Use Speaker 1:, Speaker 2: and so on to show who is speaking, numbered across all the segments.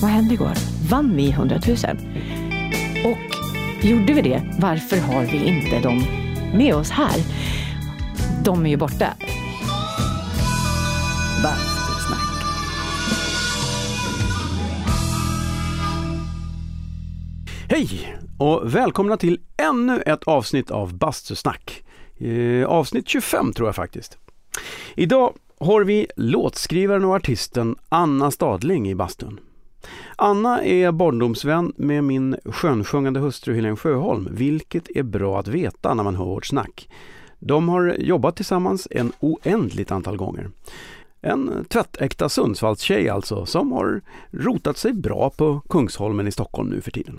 Speaker 1: Vad hände igår? Vann vi 100 000? Och gjorde vi det, varför har vi inte dem med oss här? De är ju borta.
Speaker 2: Bastusnack.
Speaker 3: Hej och välkomna till ännu ett avsnitt av Bastusnack. Eh, avsnitt 25 tror jag faktiskt. Idag har vi låtskrivaren och artisten Anna Stadling i bastun. Anna är barndomsvän med min skönsjungande hustru Helene Sjöholm, vilket är bra att veta när man hör vårt snack. De har jobbat tillsammans en oändligt antal gånger. En tvättäkta Sundsvallstjej alltså, som har rotat sig bra på Kungsholmen i Stockholm nu för tiden.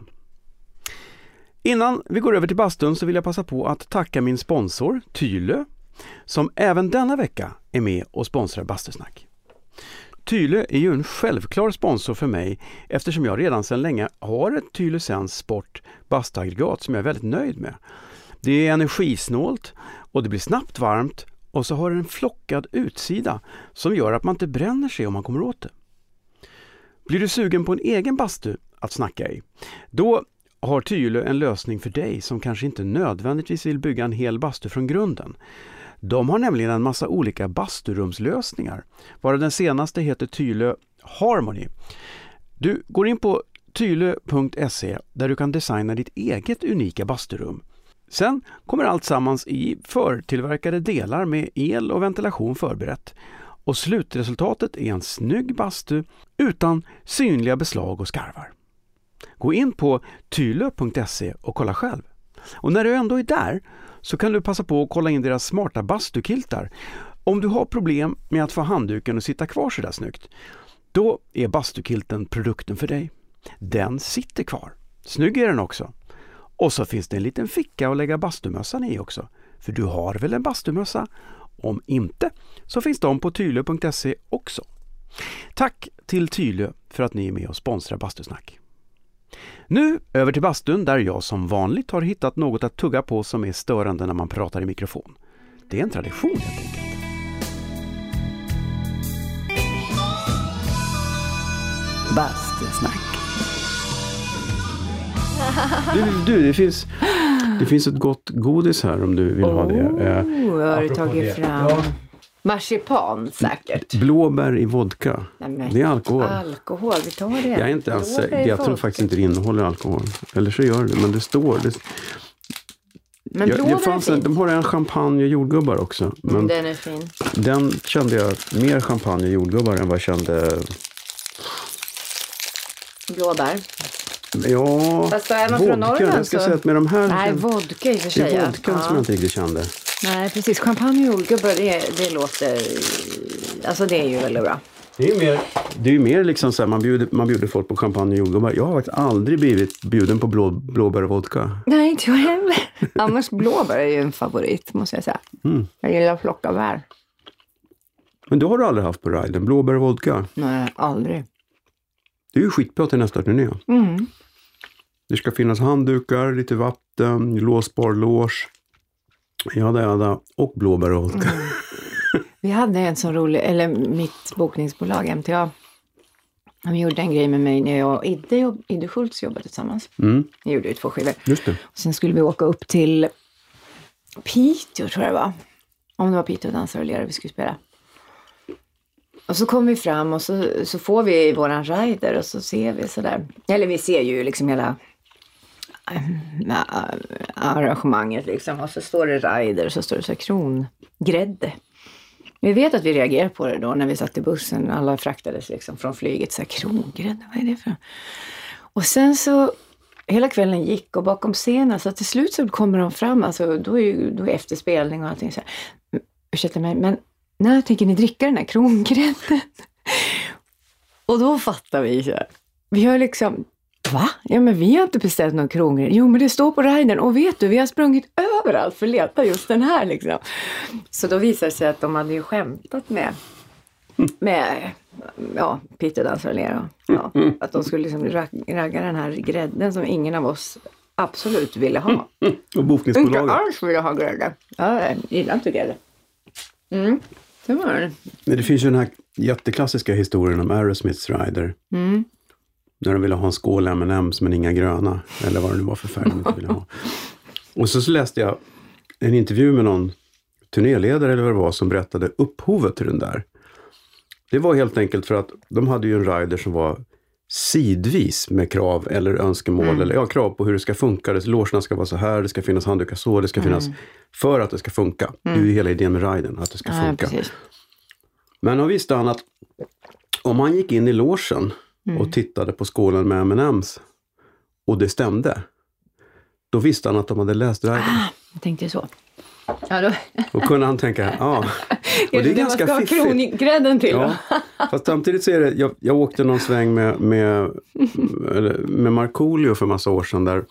Speaker 3: Innan vi går över till bastun så vill jag passa på att tacka min sponsor Tylö, som även denna vecka är med och sponsrar Bastusnack. Tylö är ju en självklar sponsor för mig eftersom jag redan sedan länge har ett Tylö Sens Sport bastaggregat som jag är väldigt nöjd med. Det är energisnålt och det blir snabbt varmt och så har det en flockad utsida som gör att man inte bränner sig om man kommer åt det. Blir du sugen på en egen bastu att snacka i? Då har Tylö en lösning för dig som kanske inte nödvändigtvis vill bygga en hel bastu från grunden. De har nämligen en massa olika basturumslösningar, varav den senaste heter Tylö Harmony. Du går in på tylö.se där du kan designa ditt eget unika basturum. Sen kommer allt sammans i förtillverkade delar med el och ventilation förberett. Och slutresultatet är en snygg bastu utan synliga beslag och skarvar. Gå in på tylö.se och kolla själv. Och när du ändå är där så kan du passa på att kolla in deras smarta bastukiltar. Om du har problem med att få handduken att sitta kvar sådär snyggt, då är bastukilten produkten för dig. Den sitter kvar. Snygg är den också. Och så finns det en liten ficka att lägga bastumössan i också. För du har väl en bastumössa? Om inte så finns de på tylö.se också. Tack till Tylö för att ni är med och sponsrar Bastusnack. Nu över till bastun där jag som vanligt har hittat något att tugga på som är störande när man pratar i mikrofon. Det är en tradition helt enkelt.
Speaker 2: Bastusnack.
Speaker 3: Du, du det, finns, det finns ett gott godis här om du vill ha det. Eh,
Speaker 1: Oh, har du tagit
Speaker 3: det.
Speaker 1: fram
Speaker 3: Ja.
Speaker 1: Marsipan säkert?
Speaker 3: Blåbär i vodka.
Speaker 1: Nej, men
Speaker 3: Det är alkohol.
Speaker 1: Alkohol, vi tar det.
Speaker 3: Jag är inte ens
Speaker 1: Blåbär
Speaker 3: säker. Jag tror faktiskt inte det innehåller alkohol. Eller så gör det, men det står. Det,
Speaker 1: Men
Speaker 3: jag, det fanns en, de har en champagne och jordgubbar också. Men
Speaker 1: Mm, Den är fin.
Speaker 3: den kände jag mer champagne och jordgubbar än vad jag kände
Speaker 1: Blåbär.
Speaker 3: Ja,
Speaker 1: Fast är man från
Speaker 3: vodka.
Speaker 1: Norrland
Speaker 3: Jag ska
Speaker 1: så-
Speaker 3: säga att med de här
Speaker 1: Nej, vodka i och för
Speaker 3: det
Speaker 1: sig.
Speaker 3: är
Speaker 1: ja.
Speaker 3: vodkan
Speaker 1: Ja.
Speaker 3: som jag inte riktigt kände.
Speaker 1: Nej, precis. Champagne och jordgubbar, det, det låter... Alltså det är ju väldigt bra.
Speaker 3: Det är ju mer, det är mer liksom så här, man bjuder, man bjuder folk på champagne och jordgubbar. Jag har faktiskt aldrig blivit bjuden på blå, blåbär och vodka.
Speaker 1: Nej, inte jag heller. Annars blåbär är ju en favorit, måste jag säga.
Speaker 3: Mm.
Speaker 1: Jag gillar att plocka bär.
Speaker 3: Men det har du aldrig haft på riden, blåbär och vodka.
Speaker 1: Nej, aldrig.
Speaker 3: Det är ju skitbra till nästa turné.
Speaker 1: Mm.
Speaker 3: Det ska finnas handdukar, lite vatten, låsbar lås, jada jada och blåbär och vodka.
Speaker 1: Mm. Vi hade en sån rolig, eller mitt bokningsbolag MTA. De gjorde en grej med mig när jag och Idde, jobb, Idde Schultz jobbade tillsammans.
Speaker 3: Mm,
Speaker 1: Vi gjorde ju två skivor.
Speaker 3: just det.
Speaker 1: Sen skulle vi åka upp till Piteå, tror jag det var. Om det var Piteå dansare och lirare vi skulle spela. Och så kommer vi fram och så, så får vi våran rider och så ser vi sådär. Eller vi ser ju liksom hela äh, äh, arrangemanget liksom. Och så står det rider och så står det så här krongrädde. Vi vet att vi reagerade på det då när vi satt i bussen. Alla fraktades liksom från flyget. Så här, krongrädde, vad är det för Och sen så hela kvällen gick och bakom scenen så till slut så kommer de fram, alltså då är ju då är efterspelning och allting så här. Ursäkta mig, men när tänker ni dricka den här krongrädden? och då fattar vi så här. Vi har liksom, va? Ja men vi har inte beställt någon krongrädde. Jo men det står på riden och vet du, vi har sprungit överallt för att leta just den här liksom. Så då visade det sig att de hade ju skämtat med med ja, Peter Dansar och Lera. Ja, att de skulle liksom rag- ragga den här grädden som ingen av oss absolut ville ha.
Speaker 3: Och
Speaker 1: Inte
Speaker 3: bokningsbolaget.
Speaker 1: alls ville ha grädde. Ja, jag gillar inte grädde. Mm, så var det.
Speaker 3: Det finns ju den här jätteklassiska historien om Aerosmiths rider.
Speaker 1: Mm.
Speaker 3: När de ville ha en skål M&M's men inga gröna. Eller vad det nu var för färg de inte ville ha. Och så, så läste jag en intervju med någon turnéledare eller vad det var som berättade upphovet till den där. Det var helt enkelt för att de hade ju en rider som var sidvis med krav eller önskemål,
Speaker 1: Mm.
Speaker 3: eller ja, krav på hur det ska funka. Logerna ska vara så här, det ska finnas handdukar så, det ska finnas för att det ska funka. Det är ju hela idén med riden, att det ska
Speaker 1: Mm. Ja,
Speaker 3: funka.
Speaker 1: precis.
Speaker 3: Men då visste han att om han gick in i logen
Speaker 1: Mm.
Speaker 3: och tittade på skålen med M&M's och det stämde, då visste han att de hade läst riden.
Speaker 1: Jag tänkte så. Ja, då,
Speaker 3: Då kunde han tänka, ja. Och det är
Speaker 1: man
Speaker 3: ganska
Speaker 1: ska ha krongrädden till.
Speaker 3: Ja, fast samtidigt så är det, jag, jag åkte någon sväng med, med, med Markoolio för massa år sedan där,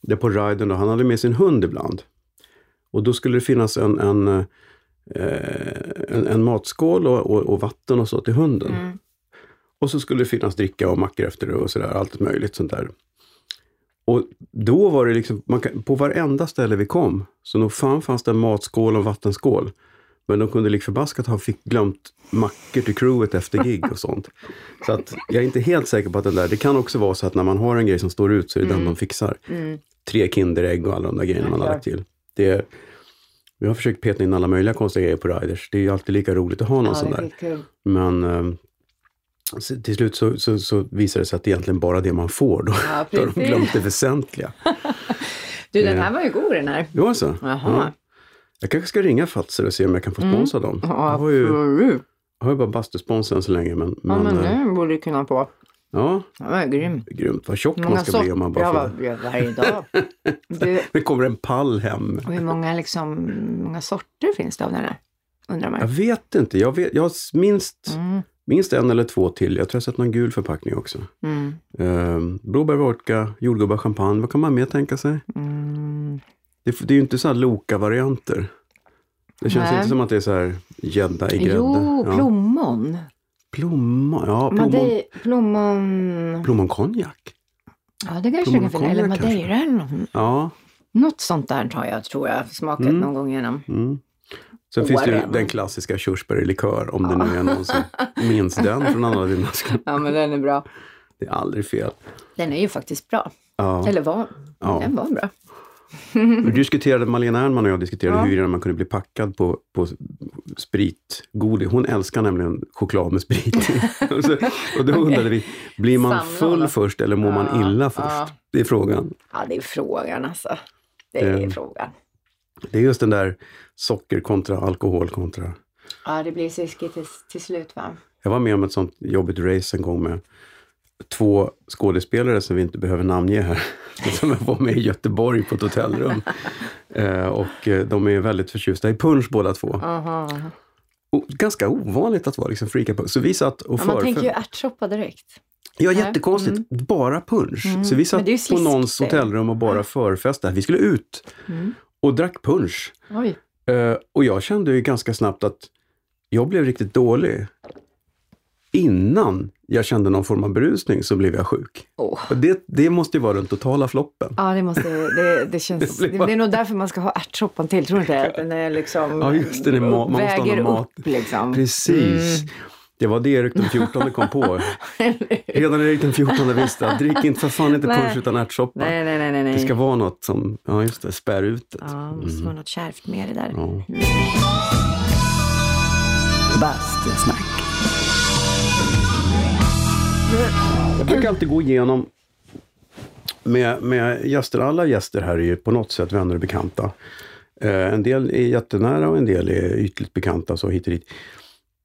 Speaker 3: där på riden, då, han hade med sin hund ibland. Och då skulle det finnas en, en, eh, en, en matskål och, och, och vatten och så till hunden.
Speaker 1: Mm.
Speaker 3: Och så skulle det finnas dricka och mackor efter det och sådär, allt möjligt sånt där. Och då var det liksom, man kan, på varenda ställe vi kom, så nog fan fanns det en matskål och vattenskål. Men de kunde lik förbaskat ha fick glömt mackor till crewet efter gig och sånt. Så att jag är inte helt säker på att den där, det kan också vara så att när man har en grej som står ut så är det den de fixar.
Speaker 1: Mm.
Speaker 3: Tre Kinderägg och alla de där grejerna man har lagt till. Det är, vi har försökt peta in alla möjliga konstiga grejer på riders. Det är ju alltid lika roligt att ha någon
Speaker 1: Ja,
Speaker 3: sån där. Men eh, till slut så, så, så visar det sig att det är egentligen bara det man får. Då,
Speaker 1: Ja,
Speaker 3: då har de glömt det väsentliga.
Speaker 1: Du, den här var ju god den här.
Speaker 3: Det var så?
Speaker 1: Jaha.
Speaker 3: Ja. Jag kanske ska ringa Fatser och se om jag kan få sponsra dem.
Speaker 1: Mm. Ja,
Speaker 3: jag har ju,
Speaker 1: absolut.
Speaker 3: jag har ju bara bastuspons än så länge. Men,
Speaker 1: Ja,
Speaker 3: men,
Speaker 1: men
Speaker 3: eh,
Speaker 1: det borde du kunna få.
Speaker 3: ja,
Speaker 1: Den var grym.
Speaker 3: grymt. Vad tjock man ska bli om man bara får...
Speaker 1: vad- ja, varje dag.
Speaker 3: Det kommer en pall hem.
Speaker 1: och hur många, liksom, många sorter finns det av den här? Undrar man.
Speaker 3: Jag vet inte. Jag, vet, jag har minst,
Speaker 1: Mm,
Speaker 3: minst en eller två till. Jag tror jag har sett någon gul förpackning också.
Speaker 1: mm,
Speaker 3: Uh, blåbär, vodka, jordgubbar, champagne. Vad kan man mer tänka sig?
Speaker 1: mm.
Speaker 3: Det, det är ju inte så här Loka-varianter. Det känns
Speaker 1: Nej.
Speaker 3: inte som att det är så här gädda i grädde.
Speaker 1: Jo,
Speaker 3: ja.
Speaker 1: plommon.
Speaker 3: Plommon. Ja, plommon.
Speaker 1: Made- plommon...
Speaker 3: Plommonkonjak.
Speaker 1: Ja, det kanske kan finna. Eller madeira eller något.
Speaker 3: Ja.
Speaker 1: Något sånt där har jag, tror jag, smakat
Speaker 3: Mm.
Speaker 1: någon gång igenom.
Speaker 3: Mm. Sen finns det ju
Speaker 1: Åren.
Speaker 3: den klassiska körsbärlikör, om det nu är någon som minns den från andra dimensioner.
Speaker 1: Ja, men den är bra.
Speaker 3: Det är aldrig fel.
Speaker 1: Den är ju faktiskt bra.
Speaker 3: Ja.
Speaker 1: Eller var.
Speaker 3: Ja.
Speaker 1: Den var bra.
Speaker 3: Vi diskuterade, Malena Ernman och jag diskuterade
Speaker 1: Ja.
Speaker 3: huruvida man kunde bli packad på, på spritgodis. Hon älskar nämligen choklad med sprit och, så, och då undrade vi, blir man full först eller mår man
Speaker 1: Ja,
Speaker 3: illa först?
Speaker 1: ja.
Speaker 3: Det är frågan.
Speaker 1: Ja, det är frågan alltså. Det är
Speaker 3: Mm.
Speaker 1: frågan.
Speaker 3: Det är just den där socker kontra alkohol kontra...
Speaker 1: Ja, det blir sliskigt till, till slut va?
Speaker 3: Jag var med om ett sånt jobbigt race en gång med två skådespelare som vi inte behöver namnge här. Som var med i Göteborg på ett hotellrum. Eh, och eh, de är väldigt förtjusta i punch båda två.
Speaker 1: Aha.
Speaker 3: Och ganska ovanligt att vara liksom freaka på. Så vi satt och
Speaker 1: Ja, man tänker ju ärtsoppa direkt.
Speaker 3: Ja, jättekonstigt. Bara punch.
Speaker 1: Mm.
Speaker 3: Så vi
Speaker 1: Men
Speaker 3: satt på någons
Speaker 1: det.
Speaker 3: hotellrum och bara förfestade. Vi skulle ut
Speaker 1: Mm.
Speaker 3: och drack punch.
Speaker 1: Oj.
Speaker 3: Eh, och jag kände ju ganska snabbt att jag blev riktigt dålig. Innan jag kände någon form av berusning så blev jag sjuk. Och det, det måste ju vara den totala floppen.
Speaker 1: Ja, det måste, det, det känns,
Speaker 3: Det
Speaker 1: det,
Speaker 3: blir
Speaker 1: det är nog därför man ska ha ärtsoppan till, tror du inte? Att den är liksom,
Speaker 3: Ja, just det, det är ma- man måste ha
Speaker 1: väger
Speaker 3: någon mat.
Speaker 1: upp liksom.
Speaker 3: Precis.
Speaker 1: Mm.
Speaker 3: Det var det Erik den 14 kom på. Redan Erik den 14 visste att drick inte för fan inte
Speaker 1: Nej.
Speaker 3: punch utan ärtsoppa.
Speaker 1: Nej, nej, nej, nej. nej.
Speaker 3: Det ska vara något som, ja just det, spär ut det.
Speaker 1: Ja, det måste vara något kärvt med det där.
Speaker 3: Ja.
Speaker 1: Bastusnack.
Speaker 3: Jag brukar alltid gå igenom med, med gäster, alla gäster här är ju på något sätt vänner och bekanta. Eh, en del är jättenära och en del är ytligt bekanta, så hit och dit.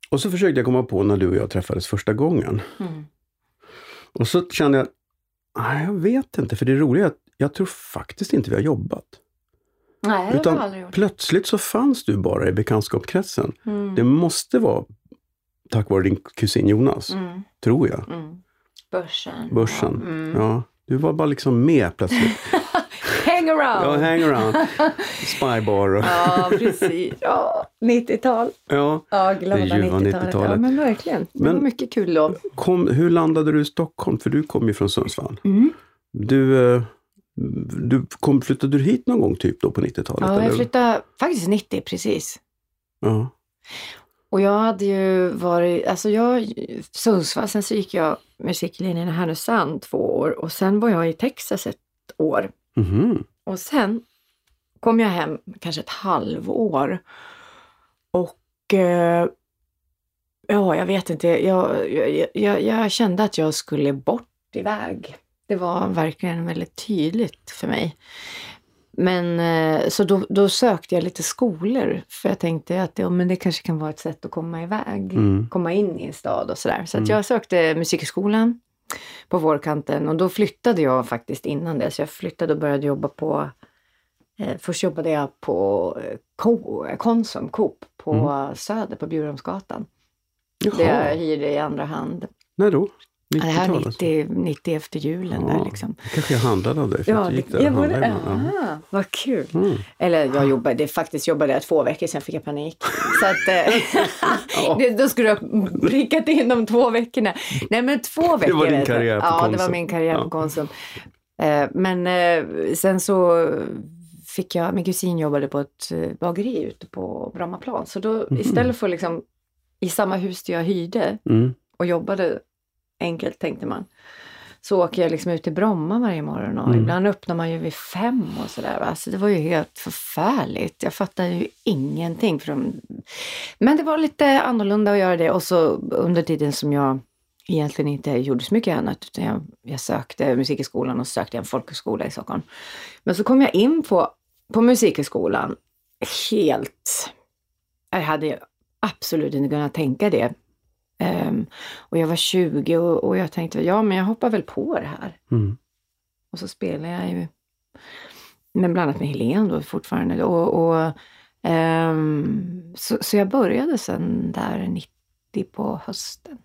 Speaker 3: Och så försökte jag komma på när du och jag träffades första gången.
Speaker 1: Mm.
Speaker 3: Och så kände jag, nej jag vet inte, för det roliga är att jag tror faktiskt inte vi har jobbat.
Speaker 1: Nej, det har
Speaker 3: Utan
Speaker 1: jag aldrig gjort.
Speaker 3: plötsligt så fanns du bara i bekantskapskretsen.
Speaker 1: Mm.
Speaker 3: Det måste vara tack vare din kusin Jonas,
Speaker 1: Mm.
Speaker 3: tror jag.
Speaker 1: Mm. Börsen.
Speaker 3: Börsen.
Speaker 1: Mm.
Speaker 3: Ja, du var bara liksom med plötsligt.
Speaker 1: Hang around!
Speaker 3: Ja, hang around. Spybar och...
Speaker 1: Ja, precis. Ja, 90-tal.
Speaker 3: Ja.
Speaker 1: Ja, glada
Speaker 3: Det ljuva
Speaker 1: 90-talet.
Speaker 3: 90-talet.
Speaker 1: Ja, men verkligen. Det
Speaker 3: Men-
Speaker 1: var mycket kul då.
Speaker 3: Kom, hur landade du i Stockholm? För du kom ju från Sundsvall.
Speaker 1: Mm.
Speaker 3: Du, eh, du kom, flyttade du hit någon gång typ då på 90-talet?
Speaker 1: Ja, jag
Speaker 3: eller?
Speaker 1: flyttade faktiskt 90 precis.
Speaker 3: Ja.
Speaker 1: Och jag hade ju varit, alltså jag, Sundsvall, sen så gick jag musiklinjen i Härnösand två år och sen var jag i Texas ett år.
Speaker 3: Mhm.
Speaker 1: Och sen kom jag hem kanske ett halvår. Och eh, ja, jag vet inte, jag, jag, jag, jag kände att jag skulle bort iväg. Det var verkligen väldigt tydligt för mig. Men eh, så då, då sökte jag lite skolor för jag tänkte att ja, men det kanske kan vara ett sätt att komma iväg,
Speaker 3: Mm.
Speaker 1: komma in i en stad och sådär. Så att
Speaker 3: Mm.
Speaker 1: jag sökte musikskolan på vårkanten och då flyttade jag faktiskt innan det. Så jag flyttade och började jobba på eh, Först jobbade jag på eh, Ko, Konsum, Coop på
Speaker 3: Mm.
Speaker 1: Söder på Bjurholmsgatan. Där jag hyrde i andra hand.
Speaker 3: när då?
Speaker 1: Det här
Speaker 3: 90-tal alltså?
Speaker 1: 90, 90 efter julen där
Speaker 3: Ja.
Speaker 1: liksom.
Speaker 3: kanske jag handlade av dig för att du gick där
Speaker 1: jag borde.
Speaker 3: Ja.
Speaker 1: vad kul.
Speaker 3: Mm.
Speaker 1: Eller jag jobbade, faktiskt jobbade jag två veckor, sen fick jag panik. Så att, eh,
Speaker 3: Ja.
Speaker 1: det, då skulle jag ha prickat in de två veckorna. Nej men två veckor.
Speaker 3: var din
Speaker 1: jag.
Speaker 3: karriär på
Speaker 1: Ja, det var
Speaker 3: Konsum.
Speaker 1: min karriär
Speaker 3: Ja.
Speaker 1: på Konsum. Men eh, sen så fick jag, min kusin jobbade på ett eh, bageri ute på Brommaplan. Så då
Speaker 3: Mhm.
Speaker 1: istället för liksom i samma hus där jag hyrde
Speaker 3: Mm.
Speaker 1: och jobbade enkelt tänkte man. Så åker jag liksom ut till Bromma varje morgon och
Speaker 3: Mm.
Speaker 1: ibland öppnar man ju vid fem och sådär. Alltså det var ju helt förfärligt. Jag fattade ju ingenting. Från... Men det var lite annorlunda att göra det och så under tiden som jag egentligen inte gjorde så mycket annat utan jag, jag sökte musikhögskolan och så sökte en folkhögskola i Stockholm. Men så kom jag in på, på musikhögskolan helt... Jag hade absolut inte kunnat tänka det Ehm, och jag var 20 och, och jag tänkte, ja men jag hoppar väl på det här.
Speaker 3: Mm.
Speaker 1: Och så spelade jag ju, men bland annat med Helene då fortfarande. Och, och, ehm, så, så jag började sen där 90 på hösten.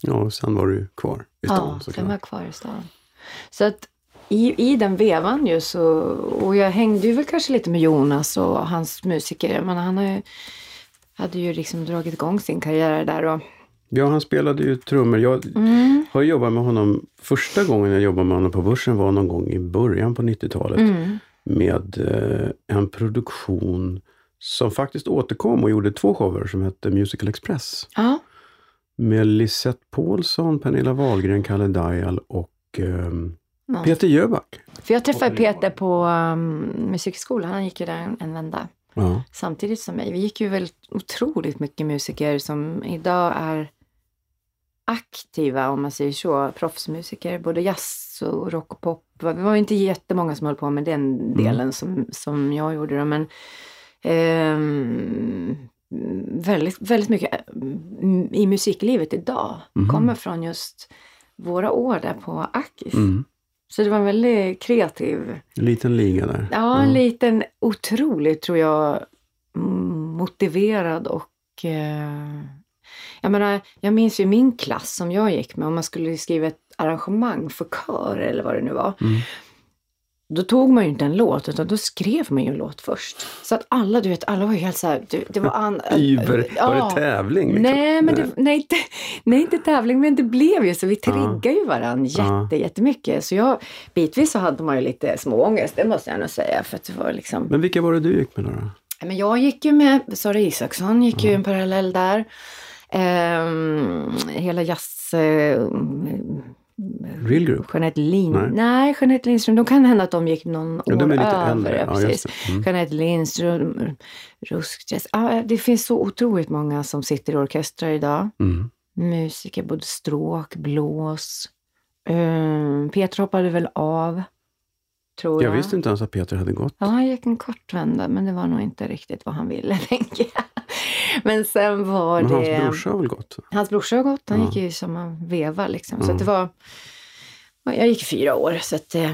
Speaker 3: Ja, och sen var du kvar i stan
Speaker 1: ja, sen var jag kvar i stan. Så att i, i den vevan ju så, och jag hängde ju väl kanske lite med Jonas och hans musiker. Men han har ju, hade ju liksom dragit igång sin karriär där och
Speaker 3: Ja, han spelade ju trummor. Jag
Speaker 1: mm,
Speaker 3: har jobbat med honom, första gången jag jobbade med honom på Börsen var någon gång i början på 90-talet.
Speaker 1: mm,
Speaker 3: Med eh, en produktion som faktiskt återkom och gjorde två shower som hette Musical Express.
Speaker 1: ja.
Speaker 3: Med Lisette Paulsson, Pernilla Wahlgren, Kalle Dajal och
Speaker 1: Ja.
Speaker 3: Peter Jöback.
Speaker 1: För jag träffade Peter på um, musikskolan, han gick ju där en, en vända.
Speaker 3: Ja.
Speaker 1: Samtidigt som mig. Vi gick ju väldigt otroligt mycket musiker som idag är aktiva, om man säger så, proffsmusiker. Både jazz och rock och pop. Vi var inte jättemånga som höll på med den delen som, som jag gjorde. Då, men ehm, väldigt, väldigt mycket mm, i musiklivet idag
Speaker 3: Mhm.
Speaker 1: kommer från just våra år där på Akis.
Speaker 3: Mm.
Speaker 1: Så det var en väldigt kreativ
Speaker 3: En liten liga där.
Speaker 1: Ja, en liten otroligt, tror jag, mm, motiverad och... Eh, jag menar, jag minns ju min klass som jag gick med, om man skulle skriva ett arrangemang för kör eller vad det nu var.
Speaker 3: Mm.
Speaker 1: Då tog man ju inte en låt, utan då skrev man ju en låt först. Så att alla, du vet, alla var ju helt så här... Du, det var an,
Speaker 3: Iver. Var
Speaker 1: Ja.
Speaker 3: det tävling? Liksom?
Speaker 1: Nej, men det, nej, inte, nej, inte tävling, men det blev ju så. Vi triggade ju varandra jätte, jättemycket. Så jag, bitvis så hade man ju lite småångest, det måste jag nog säga. För att det var liksom...
Speaker 3: Men vilka var det du gick med då?
Speaker 1: Men jag gick ju med, Sara Isaksson gick ju en parallell där. Ehm, hela jazz... Eh,
Speaker 3: Real Group?
Speaker 1: Jeanette Lin...
Speaker 3: Nej.
Speaker 1: Nej. Jeanette Lindström. De kan hända att de gick någon
Speaker 3: Ja,
Speaker 1: år
Speaker 3: de är lite
Speaker 1: över.
Speaker 3: äldre.
Speaker 1: ja,
Speaker 3: Ja,
Speaker 1: precis.
Speaker 3: det. Mm.
Speaker 1: Jeanette Lindström, Ruskjazz. Ja, det finns så otroligt många som sitter i orkestrar idag.
Speaker 3: Mm.
Speaker 1: Musiker, både stråk, blås. Um, Peter hoppade väl av, tror jag.
Speaker 3: Jag visste inte ens att Peter hade gått.
Speaker 1: Ja, han gick en kort vända, men det var nog inte riktigt vad han ville, tänker jag. Men sen var
Speaker 3: Men hans
Speaker 1: det...
Speaker 3: brorsa har väl gått?
Speaker 1: Hans brorsa har gått, han
Speaker 3: Ja.
Speaker 1: gick ju samma veva liksom. Så
Speaker 3: Ja.
Speaker 1: att det var... ja, Jag gick fyra år, så att... eh,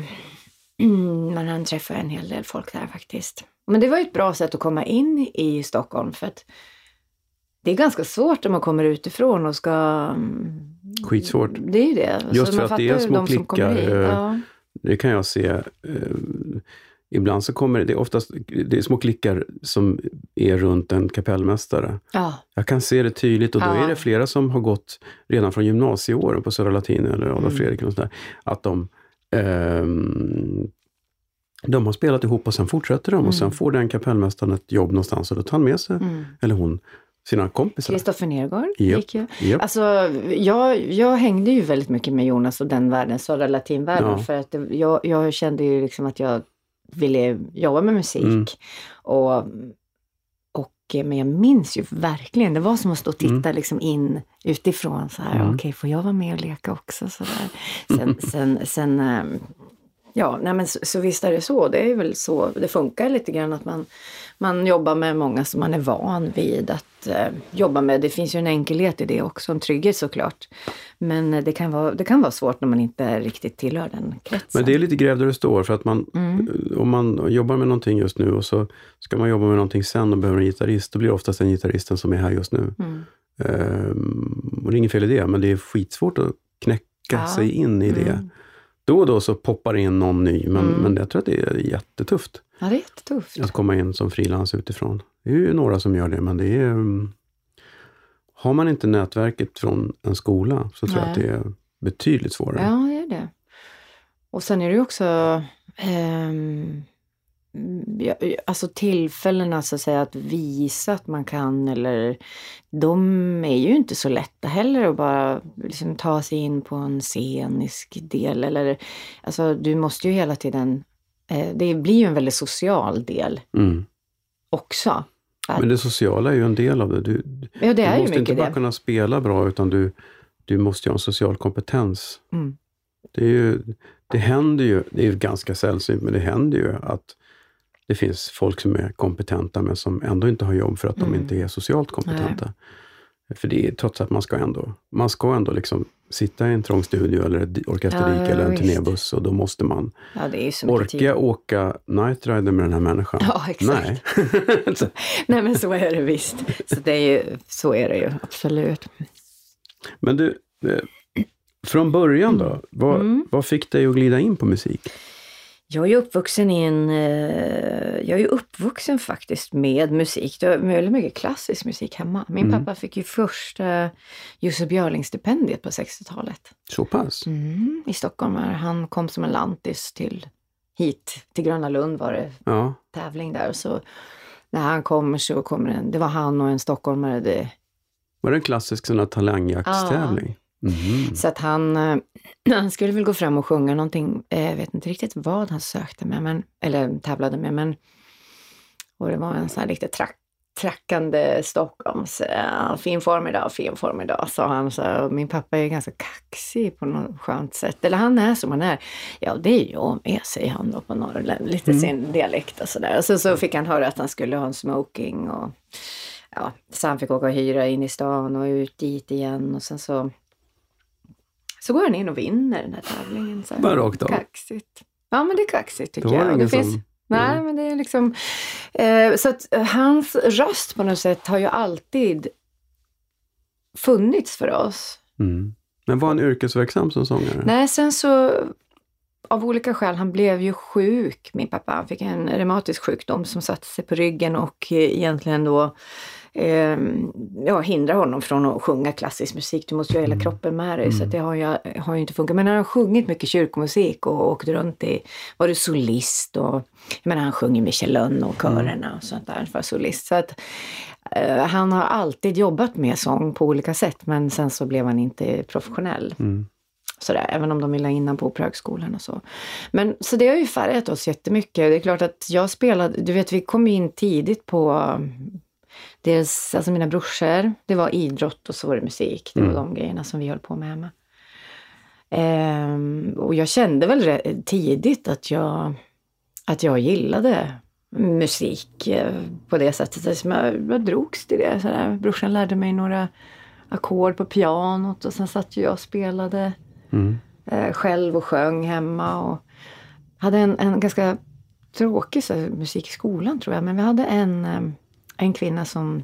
Speaker 1: Men han träffade en hel del folk där faktiskt. Men det var ju ett bra sätt att komma in i Stockholm, för att det är ganska svårt om man kommer utifrån och ska... mm,
Speaker 3: Skitsvårt.
Speaker 1: Det är ju det.
Speaker 3: Just
Speaker 1: Så
Speaker 3: för
Speaker 1: man
Speaker 3: att det är små klickar, eh,
Speaker 1: Ja.
Speaker 3: Det kan jag se. Eh, ibland så kommer det, oftast det är små klickar som är runt en kapellmästare.
Speaker 1: ja.
Speaker 3: Jag kan se det tydligt och då
Speaker 1: Ja.
Speaker 3: är det flera som har gått redan från gymnasieåren på Södra Latin eller Adolf
Speaker 1: Mm.
Speaker 3: Fredrik och sådär. Att de, ehm, de har spelat ihop och sen fortsätter de och sen
Speaker 1: Mm.
Speaker 3: får den kapellmästaren ett jobb någonstans och då tar han med sig,
Speaker 1: Mm.
Speaker 3: eller hon, sina kompisar?
Speaker 1: Kristoffer Nergård
Speaker 3: Japp,
Speaker 1: gick ju.
Speaker 3: japp.
Speaker 1: Alltså, jag, jag hängde ju väldigt mycket med Jonas och den världen, södra latinvärlden.
Speaker 3: Ja.
Speaker 1: För att det, jag, jag kände ju liksom att jag ville jobba med musik.
Speaker 3: Mm.
Speaker 1: Och, och, men jag minns ju verkligen, det var som att stå och titta
Speaker 3: Mm.
Speaker 1: liksom in utifrån. Så här,
Speaker 3: Mm.
Speaker 1: okej, får jag vara med och leka också? Så där. Sen, sen, sen ehm, Ja, nej men så, så visst är det så. Det är väl så det funkar lite grann att man, man jobbar med många som man är van vid att eh, jobba med. Det finns ju en enkelhet i det också, en trygghet såklart. Men eh, det kan vara, det kan vara svårt när man inte riktigt tillhör den kretsen.
Speaker 3: Men det är lite gräv där det står, för att man,
Speaker 1: Mm.
Speaker 3: om man jobbar med någonting just nu och så ska man jobba med någonting sen och behöver en gitarrist, då blir det oftast den gitarristen som är här just nu.
Speaker 1: Mm.
Speaker 3: Ehm, och det är inget fel i det, men det är skitsvårt att knäcka
Speaker 1: Ja.
Speaker 3: sig in i det.
Speaker 1: Mm.
Speaker 3: Då och då så poppar det in någon ny, men,
Speaker 1: Mm.
Speaker 3: men jag tror att det är jättetufft
Speaker 1: Ja, det är jättetufft.
Speaker 3: att komma in som frilans utifrån. Det är ju några som gör det, men det är... mm, Har man inte nätverket från en skola så tror jag att
Speaker 1: Nej.
Speaker 3: det är betydligt svårare.
Speaker 1: Ja, det är det. Och sen är det ju också ja, alltså tillfällena så att säga att visa att man kan eller de är ju inte så lätta heller att bara liksom ta sig in på en scenisk del eller alltså du måste ju hela tiden eh, det blir ju en väldigt social del
Speaker 3: Mm.
Speaker 1: också.
Speaker 3: Men det sociala är ju en del av det. Du,
Speaker 1: Ja, det är
Speaker 3: du
Speaker 1: ju
Speaker 3: måste inte bara
Speaker 1: det.
Speaker 3: kunna spela bra, utan du, du måste ju ha en social kompetens.
Speaker 1: Mm.
Speaker 3: Det, är ju, det händer ju, det är ganska sällsynt, men det händer ju att det finns folk som är kompetenta, men som ändå inte har jobb för att de
Speaker 1: Mm.
Speaker 3: inte är socialt kompetenta. För det är trots att man ska ändå, man ska ändå liksom sitta i en trång studio eller ett orkesterdik
Speaker 1: Ja, ja,
Speaker 3: eller en turnébuss och då måste man
Speaker 1: Ja,
Speaker 3: orka
Speaker 1: tid.
Speaker 3: åka Night Rider med den här människan.
Speaker 1: Ja, exakt.
Speaker 3: Nej.
Speaker 1: Nej, men så är det visst. Så, det är ju, så är det ju absolut.
Speaker 3: Men du, eh, från början då, vad,
Speaker 1: Mm.
Speaker 3: vad fick dig att glida in på musik?
Speaker 1: Jag är uppvuxen i en... eh, Jag är uppvuxen faktiskt med musik. Det var väldigt mycket klassisk musik hemma. Min
Speaker 3: Mm.
Speaker 1: pappa fick ju första Josef Björling-stipendiet på 60-talet.
Speaker 3: Så pass?
Speaker 1: Mm, I Stockholm. Han kom som en lantis till hit, till Gröna Lund var det
Speaker 3: Ja.
Speaker 1: tävling där. Så när han kommer så kommer en, det var han och en stockholmare. Det,
Speaker 3: Var det en klassisk sån här talangjaktstävling? Mhm.
Speaker 1: Så att han, eh, han skulle väl gå fram och sjunga någonting, eh, jag vet inte riktigt vad han sökte med, men, eller tävlade med, men och det var en sån här riktigt track, trackande Stockholms, eh, fin form idag, fin form idag, sa han. Så, min pappa är ganska kaxig på något skönt sätt. Eller han är som han är. Ja, det är jag med, säger han då på norrland, lite
Speaker 3: Mm.
Speaker 1: sin dialekt och sådär. Och så, så fick han höra att han skulle ha en smoking och ja, så han fick åka och hyra in i stan och ut dit igen och sen så så går han in och vinner den här tävlingen. Så.
Speaker 3: Bara rakt av?
Speaker 1: Kaxigt. Ja, men det är kaxigt tycker
Speaker 3: var
Speaker 1: jag.
Speaker 3: det ingen
Speaker 1: finns,
Speaker 3: som...
Speaker 1: Nej, men det är liksom... Eh, så att eh, hans röst på något sätt har ju alltid funnits för oss.
Speaker 3: Mm. Men var han yrkesverksam som sångare?
Speaker 1: Nej, sen så av olika skäl, han blev ju sjuk, min pappa. Han fick en reumatisk sjukdom som satte sig på ryggen och eh, egentligen då eh, ja, hindrar honom från att sjunga klassisk musik. Du måste ju ha hela
Speaker 3: Mm.
Speaker 1: kroppen med dig, så
Speaker 3: Mm.
Speaker 1: att det har ju, har ju inte funkat. Men han har sjungit mycket kyrkomusik och åkt runt i, varit solist och jag menar han sjunger Michelin och körerna och sånt där för solist. Så att eh, han har alltid jobbat med sång på olika sätt, men sen så blev han inte professionell.
Speaker 3: Mm.
Speaker 1: Sådär, även om de ville ha in honom på Operahögskolan och så. Men så det har ju färgat oss jättemycket. Det är klart att jag spelade, du vet vi kom in tidigt på dels, alltså mina brorsor, det var idrott och så var det musik. Det var
Speaker 3: Mm.
Speaker 1: de grejerna som vi höll på med hemma. Ehm, och jag kände väl tidigt att jag, att jag gillade musik eh, på det sättet. Som jag, jag drogs till det. Sådär. Brorsan lärde mig några ackord på pianot och sen satt jag och spelade
Speaker 3: Mm.
Speaker 1: eh, själv och sjöng hemma. Och hade en, en ganska tråkig så musik i skolan tror jag. Men vi hade en, eh, en kvinna som,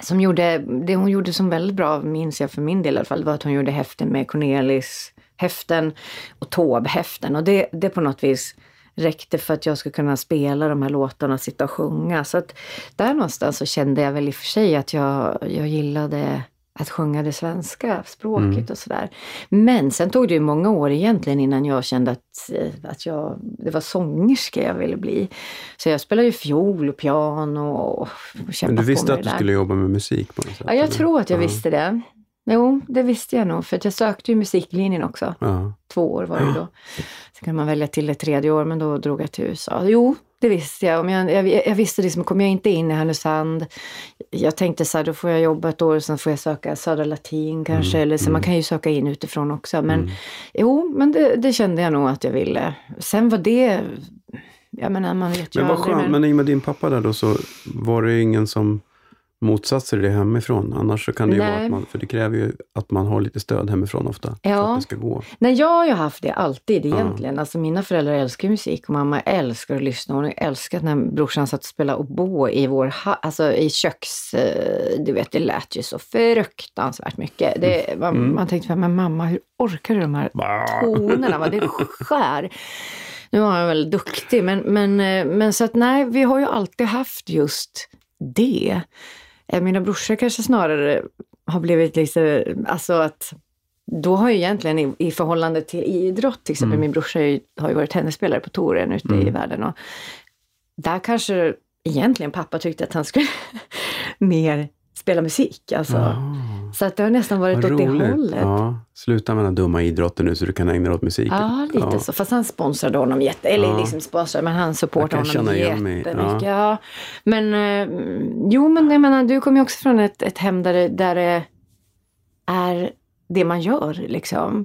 Speaker 1: som gjorde, det hon gjorde som väldigt bra, minns jag för min del i alla fall, var att hon gjorde häften med Cornelis häften och Taube-häften. Och det, det på något vis räckte för att jag skulle kunna spela de här låtarna, sitta och sjunga. Så att där någonstans så kände jag väl i och för sig att jag, jag gillade att sjunga det svenska språket och sådär. Men sen tog det ju många år egentligen innan jag kände att, att jag, det var sångerska jag ville bli. Så jag spelade ju fiol och piano och kämpade
Speaker 3: Men du visste att
Speaker 1: det
Speaker 3: du
Speaker 1: där.
Speaker 3: skulle jobba med musik på något sätt?
Speaker 1: Ja, jag
Speaker 3: eller?
Speaker 1: tror att jag
Speaker 3: Ja.
Speaker 1: visste det. Jo, det visste jag nog, för att jag sökte ju musiklinjen också.
Speaker 3: Ja.
Speaker 1: Två år var det då. Sen kan man välja till ett tredje år, men då drog jag till USA. Jo, det visste jag. Men jag, jag, jag visste liksom, kommer jag inte in i Härnösand, jag tänkte så här, då får jag jobba ett år och sen får jag söka Södra Latin kanske,
Speaker 3: Mm,
Speaker 1: eller så
Speaker 3: mm.
Speaker 1: man kan ju söka in utifrån också. Men
Speaker 3: Mm.
Speaker 1: jo, men det, det kände jag nog att jag ville. Sen var det, jag menar man vet ju
Speaker 3: Men vad skönt, men i och med din pappa där då så var det ingen som motsatte sig det hemifrån. Annars så kan det ju
Speaker 1: Nej.
Speaker 3: vara att man, för det kräver ju att man har lite stöd hemifrån ofta. För
Speaker 1: Ja.
Speaker 3: att det ska gå.
Speaker 1: Nej, jag har ju haft det alltid
Speaker 3: Ja.
Speaker 1: egentligen. Alltså mina föräldrar älskar ju musik och mamma älskar att lyssna. Hon älskar när brorsan satt och spelade oboe i vår alltså i köks... eh, Du vet, det lät ju så fruktansvärt mycket. Det, man,
Speaker 3: Mm.
Speaker 1: man tänkte, men mamma, hur orkar du de här tonerna? Va? Det skär. Nu var jag väl duktig, men, men, eh, men så att nej, vi har ju alltid haft just det. Eh, Mina brorsor kanske snarare har blivit lite, alltså att då har ju egentligen i, i förhållande till idrott, till exempel
Speaker 3: Mm.
Speaker 1: min brorsa ju, har ju varit tennisspelare på touren ute i
Speaker 3: Mm.
Speaker 1: världen och där kanske egentligen pappa tyckte att han skulle mer spela musik. Alltså.
Speaker 3: Ah,
Speaker 1: Så att det har nästan varit
Speaker 3: vad
Speaker 1: åt det
Speaker 3: roligt.
Speaker 1: hållet.
Speaker 3: Ja, sluta med den dumma idrotten nu så du kan ägna dig åt musiken.
Speaker 1: Ja, lite så. Fast han sponsrade honom jätte... Eller
Speaker 3: Ja.
Speaker 1: liksom sponsrade, men han supportade honom jättemycket. Ja. Men eh, jo, men jag menar, du kommer ju också från ett, ett hem där det, där det är det man gör liksom.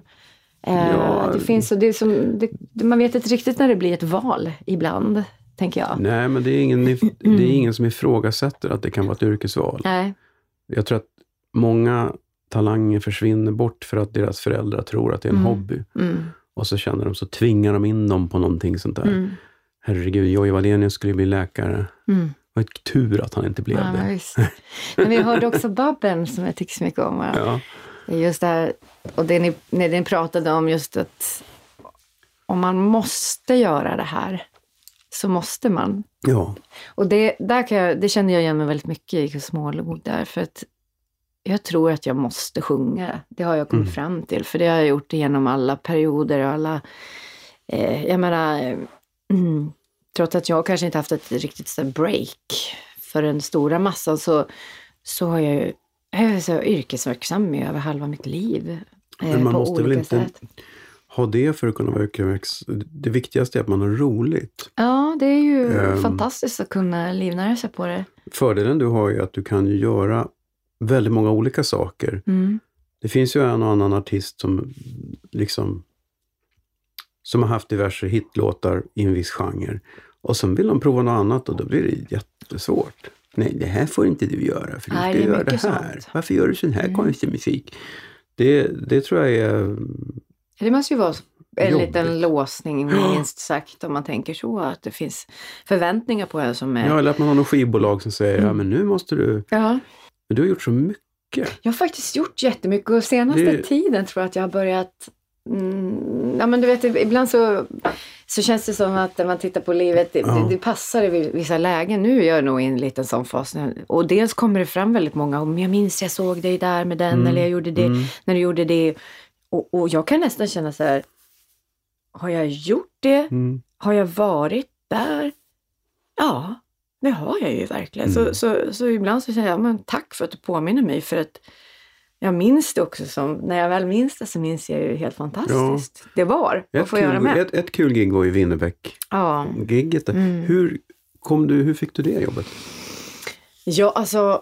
Speaker 1: Eh,
Speaker 3: Ja.
Speaker 1: Det finns, och det som, det, man vet inte riktigt när det blir ett val ibland, tänker jag.
Speaker 3: Nej, men det är, ingen, det är ingen som ifrågasätter att det kan vara ett yrkesval.
Speaker 1: Nej.
Speaker 3: Jag tror att många talanger försvinner bort för att deras föräldrar tror att det är en
Speaker 1: Mm.
Speaker 3: hobby.
Speaker 1: Mm.
Speaker 3: Och så känner de, så tvingar de in dem på någonting sånt där.
Speaker 1: Mm.
Speaker 3: Herregud, Jojje Wadenius skulle bli läkare.
Speaker 1: Mm.
Speaker 3: Ett tur att han inte blev
Speaker 1: Ja,
Speaker 3: det.
Speaker 1: visst. Men vi hörde också Babben som jag tycker så mycket om.
Speaker 3: Ja.
Speaker 1: Just det här, och det ni, när ni pratade om just att om man måste göra det här så måste man.
Speaker 3: ja.
Speaker 1: Och det, där kan jag, det känner jag igen mig väldigt mycket i Smålog där. För att jag tror att jag måste sjunga. Det har jag kommit
Speaker 3: Mm.
Speaker 1: fram till. För det har jag gjort genom alla perioder och alla... Eh, jag menar, mm, trots att jag kanske inte haft ett riktigt så break för den stora massan så, så har jag ju jag är så yrkesverksam i över halva mitt liv. Eh,
Speaker 3: Men man
Speaker 1: på
Speaker 3: måste väl
Speaker 1: olika
Speaker 3: inte-
Speaker 1: sätt.
Speaker 3: Ha det för att kunna vara yrkesverksam. Det viktigaste är att man har roligt.
Speaker 1: Ja, det är ju
Speaker 3: Ehm.
Speaker 1: fantastiskt att kunna livnära sig på det.
Speaker 3: Fördelen du har är att du kan göra väldigt många olika saker.
Speaker 1: Mm.
Speaker 3: Det finns ju en och annan artist som liksom som har haft diverse hitlåtar i en viss genre. Och sen vill de prova något annat och då blir det jättesvårt. Nej, det här får inte du göra för du
Speaker 1: Nej,
Speaker 3: ska
Speaker 1: det
Speaker 3: göra det här.
Speaker 1: sånt.
Speaker 3: Varför gör du sån här
Speaker 1: Mm.
Speaker 3: konstig musik? Det, det tror jag är...
Speaker 1: Det måste ju vara en
Speaker 3: Jobbigt.
Speaker 1: liten låsning minst sagt om man tänker så. Att det finns förväntningar på en som är...
Speaker 3: Ja, eller att man har något skivbolag som säger
Speaker 1: Mm.
Speaker 3: ja men nu måste du...
Speaker 1: Ja.
Speaker 3: Men du har gjort så mycket.
Speaker 1: Jag har faktiskt gjort jättemycket och senaste
Speaker 3: Det-
Speaker 1: tiden tror jag att jag har börjat Mm, ja men du vet ibland så, så känns det som att när man tittar på livet, det,
Speaker 3: Ja.
Speaker 1: det, passar i vissa lägen. Nu är jag nog i en liten sån fas. Och dels kommer det fram väldigt många, om jag minns jag såg dig där med den
Speaker 3: Mm,
Speaker 1: eller jag gjorde det
Speaker 3: mm.
Speaker 1: när du gjorde det. Och, och jag kan nästan känna så här, har jag gjort det?
Speaker 3: Mm.
Speaker 1: Har jag varit där? Ja, det har jag ju verkligen.
Speaker 3: Mm.
Speaker 1: Så, så, så ibland så säger jag, men tack för att du påminner mig för att jag minns det också som, när jag väl minns det så minns jag ju helt fantastiskt. Det var
Speaker 3: Ett,
Speaker 1: få göra
Speaker 3: kul,
Speaker 1: med.
Speaker 3: ett, ett kul gig var ju Winnerbäck.
Speaker 1: Ja.
Speaker 3: Gigget där.
Speaker 1: Mm.
Speaker 3: Hur, kom du, hur fick du det jobbet?
Speaker 1: ja, alltså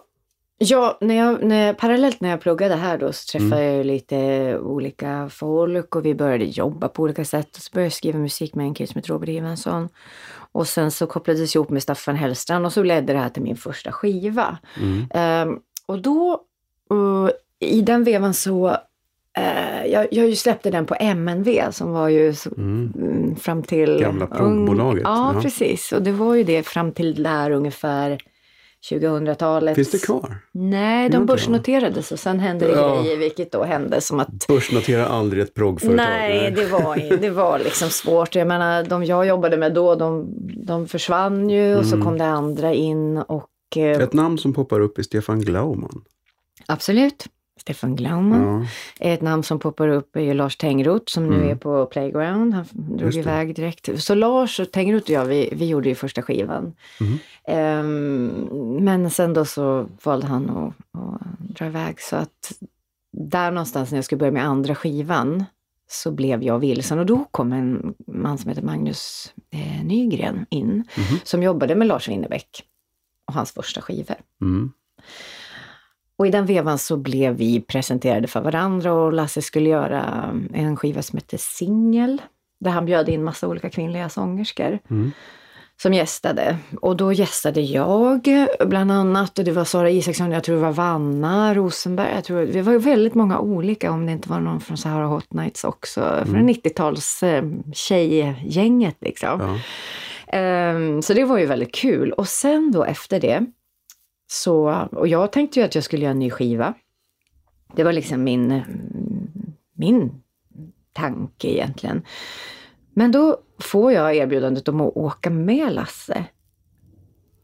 Speaker 1: Ja, när jag, när, parallellt när jag pluggade här då så träffade
Speaker 3: Mm.
Speaker 1: jag lite olika folk och vi började jobba på olika sätt. Och så började jag skriva musik med en kille som heter Robert Evensson. Och sen så kopplades jag ihop med Staffan Hellstrand och så ledde det här till min första skiva.
Speaker 3: Mm.
Speaker 1: Ehm, och då, uh, i den vevan så, eh, jag, jag släppte den på MNV som var ju så,
Speaker 3: Mm.
Speaker 1: mm, fram till...
Speaker 3: Gamla provbolaget,
Speaker 1: Ja,
Speaker 3: ja.
Speaker 1: precis. Och det var ju det fram till där ungefär 2000-talet.
Speaker 3: Finns det kvar?
Speaker 1: Nej, de börsnoterades och sen hände det
Speaker 3: Ja.
Speaker 1: grejer, vilket då hände som att
Speaker 3: Börsnotera aldrig ett proggföretag.
Speaker 1: Nej, det var, det var liksom svårt. Jag menar, de jag jobbade med då, de, de försvann ju och så
Speaker 3: Mm.
Speaker 1: kom det andra in och eh,
Speaker 3: Ett namn som poppar upp är Stefan Glaumann.
Speaker 1: absolut. Stefan Glaumann.
Speaker 3: Ja.
Speaker 1: Ett namn som poppar upp är ju Lars Tengroth som nu
Speaker 3: Mm.
Speaker 1: är på Playground. Han drog iväg direkt. Så Lars och Tengroth och jag, vi, vi gjorde ju första skivan.
Speaker 3: Mhm.
Speaker 1: Ehm, men sen då så valde han att, att dra iväg. Så att där någonstans när jag skulle börja med andra skivan så blev jag vilsen. Och då kom en man som heter Magnus eh, Nygren in.
Speaker 3: Mhm.
Speaker 1: Som jobbade med Lars Winnerbäck och hans första skivor.
Speaker 3: Mm.
Speaker 1: Och i den vevan så blev vi presenterade för varandra och Lasse skulle göra en skiva som hette Singel. Där han bjöd in massa olika kvinnliga sångerskor
Speaker 3: Mm.
Speaker 1: som gästade. Och då gästade jag bland annat och det var Sara Isaksson, jag tror det var Vanna Rosenberg. Jag tror, det var väldigt många olika om det inte var någon från Sahara Hot Nights också. Från 90-tals eh, tjejgänget liksom.
Speaker 3: Ja.
Speaker 1: Ehm, så det var ju väldigt kul. Och sen då efter det, så, och jag tänkte ju att jag skulle göra en ny skiva. Det var liksom min, min tanke egentligen. Men då får jag erbjudandet om att åka med Lasse.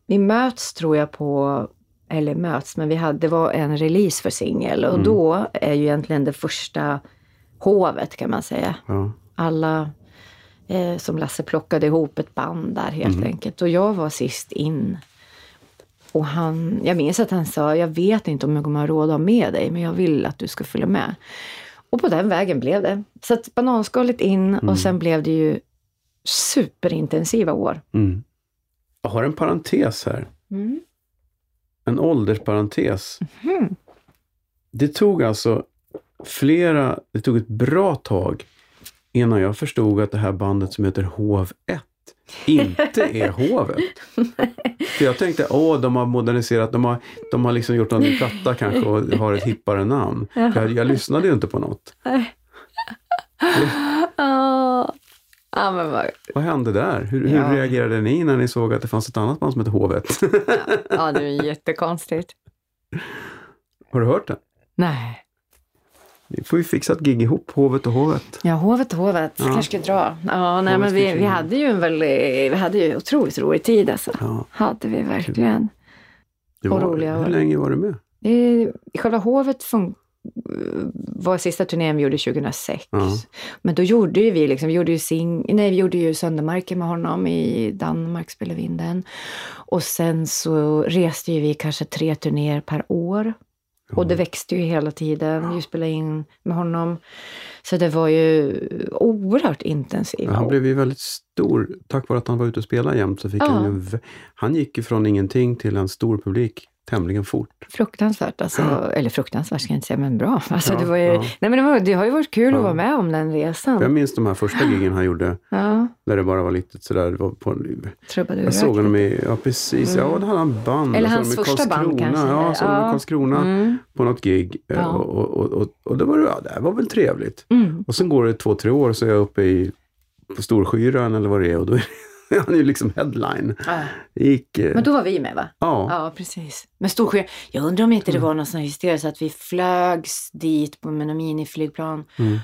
Speaker 1: Vi möts tror jag på, eller möts, men vi hade, det var en release för singel och
Speaker 3: Mm.
Speaker 1: då är ju egentligen det första hovet kan man säga
Speaker 3: Ja.
Speaker 1: alla eh, som Lasse plockade ihop ett band där helt
Speaker 3: Mm.
Speaker 1: enkelt. Och jag var sist in. Och han, jag minns att han sa, jag vet inte om jag kommer ha råd att ha med dig, men jag vill att du ska följa med. Och på den vägen blev det. Så att bananskalet in
Speaker 3: Mm.
Speaker 1: och sen blev det ju superintensiva år.
Speaker 3: Mm. Jag har en parentes här. En åldersparentes.
Speaker 1: Mhm.
Speaker 3: Det tog alltså flera, det tog ett bra tag innan jag förstod att det här bandet som heter Hov 1 inte är Hovet. För jag tänkte, åh, de har moderniserat, de har, de har liksom gjort någon ny platta kanske och har ett hippare namn. Jag, jag lyssnade ju inte på något.
Speaker 1: Ja, ja men vad,
Speaker 3: Vad hände där? Hur, hur
Speaker 1: Ja.
Speaker 3: reagerade ni när ni såg att det fanns ett annat band som heter Hovet?
Speaker 1: ja, det är jättekonstigt.
Speaker 3: har du hört det?
Speaker 1: Nej.
Speaker 3: Vi får ju fixa ett gig ihop, Hovet och Hovet.
Speaker 1: Ja, hovet och hovet.
Speaker 3: Ja.
Speaker 1: Kanske ska dra. Ja, nej,
Speaker 3: Hovet
Speaker 1: men vi, vi hade ju en väldigt, vi hade ju otroligt rolig tid alltså.
Speaker 3: Ja,
Speaker 1: Hade vi verkligen.
Speaker 3: det
Speaker 1: Och
Speaker 3: var,
Speaker 1: roliga
Speaker 3: hur
Speaker 1: år.
Speaker 3: länge var du med?
Speaker 1: Det, själva hovet fun- var sista turnén vi gjorde 2006.
Speaker 3: Ja.
Speaker 1: Men då gjorde ju vi liksom, vi gjorde ju, sing, nej, vi gjorde ju Söndermarken med honom i Danmark, spelade vi in den. Och sen så reste ju vi kanske tre turnéer per år. Och det växte ju hela tiden. Vi spelade in med honom. Så det var ju oerhört intensivt.
Speaker 3: Han blev ju väldigt stor. Tack vare att han var ute och spelade jämt så fick
Speaker 1: Ja.
Speaker 3: han ju... Han gick ju från ingenting till en stor publik tämligen fort.
Speaker 1: Fruktansvärt, alltså, eller fruktansvärt ska jag inte säga, men bra. Alltså,
Speaker 3: Ja,
Speaker 1: det, var ju,
Speaker 3: ja.
Speaker 1: nej, men det, var, det har ju varit kul
Speaker 3: Ja.
Speaker 1: att vara med om den
Speaker 3: Jag
Speaker 1: resan.
Speaker 3: minns de här första giggen han gjorde,
Speaker 1: Ja,
Speaker 3: där det bara var lite sådär... Var på,
Speaker 1: trubbade
Speaker 3: jag såg honom i... Ja, precis. Ja,
Speaker 1: Mm.
Speaker 3: då hade han band.
Speaker 1: Eller
Speaker 3: Jag
Speaker 1: hans första band
Speaker 3: Karlskrona.
Speaker 1: kanske.
Speaker 3: Ja, jag såg dem i
Speaker 1: Ja.
Speaker 3: Karlskrona
Speaker 1: Mm.
Speaker 3: på något gig. Eh,
Speaker 1: Ja.
Speaker 3: Och, och, och, och det var, ja, det var väl trevligt.
Speaker 1: Mm.
Speaker 3: Och sen går det två, tre år så är jag uppe i, på Storskyran eller vad det är och då är han ju liksom headline.
Speaker 1: Ja.
Speaker 3: Gick... eh,
Speaker 1: Men då var vi med va?
Speaker 3: ja.
Speaker 1: Ja, precis. Men Storsjö, jag undrar om inte det var någon sån här hysteria så att vi flögs dit på med miniflygplan
Speaker 3: Mm.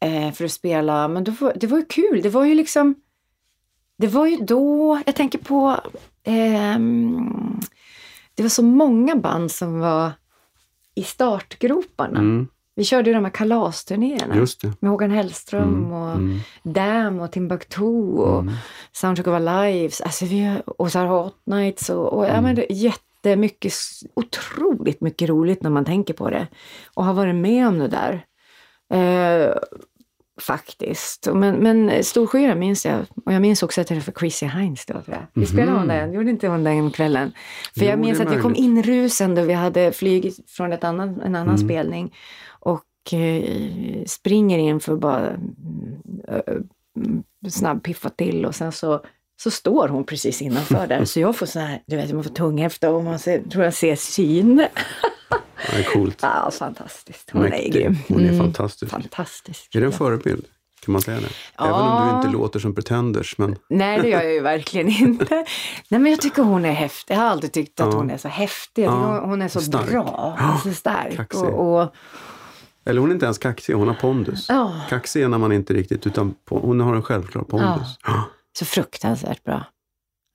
Speaker 1: eh, för att spela. Men då var, det var ju kul. Det var ju liksom, det var ju då, jag tänker på, ehm, det var så många band som var i startgroparna.
Speaker 3: Mm,
Speaker 1: Vi körde ju de här kalasturnéerna
Speaker 3: just det.
Speaker 1: med Håkan Hellström
Speaker 3: Mm,
Speaker 1: och
Speaker 3: mm,
Speaker 1: Dam och Timbuktu och
Speaker 3: mm.
Speaker 1: Soundtrack of Our Lives, alltså vi, och så Hot Nights och, och ja,
Speaker 3: Mm.
Speaker 1: men det är jättemycket, otroligt mycket roligt när man tänker på det. Och har varit med om det där. Eh, faktiskt. Men, men Storskyra minns jag, och jag minns också att det var för Chrissy Hines då. Tror jag. Vi spelade hon den, gjorde inte hon den kvällen? För
Speaker 3: Jo,
Speaker 1: jag minns att vi kom inrusande och vi hade flygit från ett annan, en annan
Speaker 3: Mm.
Speaker 1: spelning. Eh, springer in för att bara mm, snabbpiffa till och sen så, så står hon precis innanför där. Så jag får så här, du vet, man får tunghäfta och man ser, tror jag ser syn.
Speaker 3: Är coolt.
Speaker 1: Ja, fantastiskt. Hon är
Speaker 3: Mäktig.
Speaker 1: grym.
Speaker 3: Hon är
Speaker 1: Mm,
Speaker 3: fantastisk.
Speaker 1: Fantastisk.
Speaker 3: Är det en förebild? Kan man säga det?
Speaker 1: Ja.
Speaker 3: Även om du inte låter som Pretenders. Men
Speaker 1: Nej, det gör jag ju verkligen inte. Nej, men jag tycker hon är häftig. Jag har alltid tyckt att
Speaker 3: Ja.
Speaker 1: hon är så häftig.
Speaker 3: Ja,
Speaker 1: hon- är så
Speaker 3: stark.
Speaker 1: bra.
Speaker 3: Ja,
Speaker 1: Så stark. Och, och,
Speaker 3: Eller hon är inte ens kaxig, hon har pondus.
Speaker 1: ja,
Speaker 3: Kaxig är när man inte riktigt, utan hon har en självklar pondus. Ja.
Speaker 1: så fruktansvärt bra.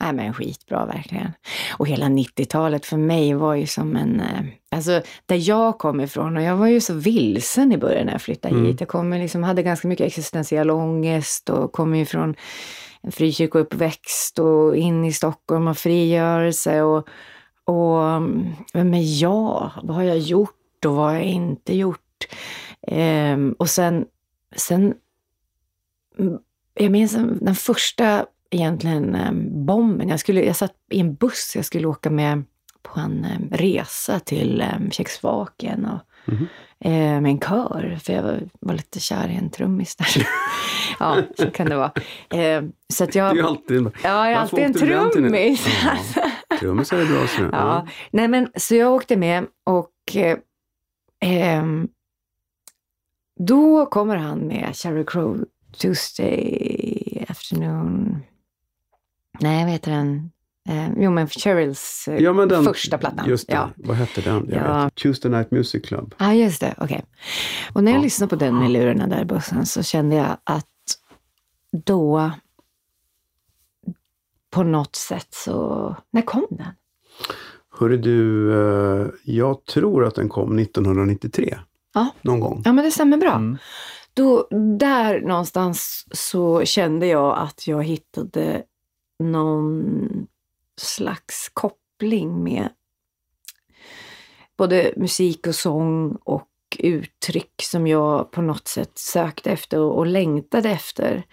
Speaker 1: Nej men skitbra verkligen. Och hela 90-talet för mig var ju som en, eh, alltså där jag kom ifrån och jag var ju så vilsen i början när jag flyttade
Speaker 3: Mm.
Speaker 1: hit. Jag kom liksom, hade ganska mycket existentiell ångest och kom ju från en frikyrkouppväxt och in i Stockholm och frigörelse och, och mm, vem är jag? Vad har jag gjort och vad har jag inte gjort? Ehm, och sen, sen, mm, jag minns den första egentligen eh, bomben. Jag, skulle, jag satt i en buss, jag skulle åka med på en eh, resa till Tjeckoslovakien och
Speaker 3: Mhm.
Speaker 1: eh, med en kör, för jag var, var lite kär i en trummis där. ja, så kan det vara. Eh, så att
Speaker 3: Det är
Speaker 1: jag,
Speaker 3: ju alltid...
Speaker 1: ja, jag är alltid en trummis.
Speaker 3: Ja, trummisar är bra. Så.
Speaker 1: Ja, nej men så jag åkte med och eh, ehm, då kommer han med Sheryl Crow Tuesday afternoon. Nej, vad heter den? Eh, jo, men Sheryls eh,
Speaker 3: Ja, men den,
Speaker 1: första plattan.
Speaker 3: Just det.
Speaker 1: Ja.
Speaker 3: Vad hette den? Jag
Speaker 1: Ja.
Speaker 3: vet. Tuesday Night Music Club.
Speaker 1: Ja, just det. Okej. Och när jag
Speaker 3: Ja.
Speaker 1: lyssnade på den i lurarna där i bussen så kände jag att då på något sätt så... När kom den?
Speaker 3: Hörru du, eh, jag tror att den kom 1993.
Speaker 1: Ja.
Speaker 3: Någon gång.
Speaker 1: Ja, men det stämmer bra.
Speaker 3: Mm.
Speaker 1: Då, där någonstans så kände jag att jag hittade någon slags koppling med både musik och sång och uttryck som jag på något sätt sökte efter och, och längtade efter.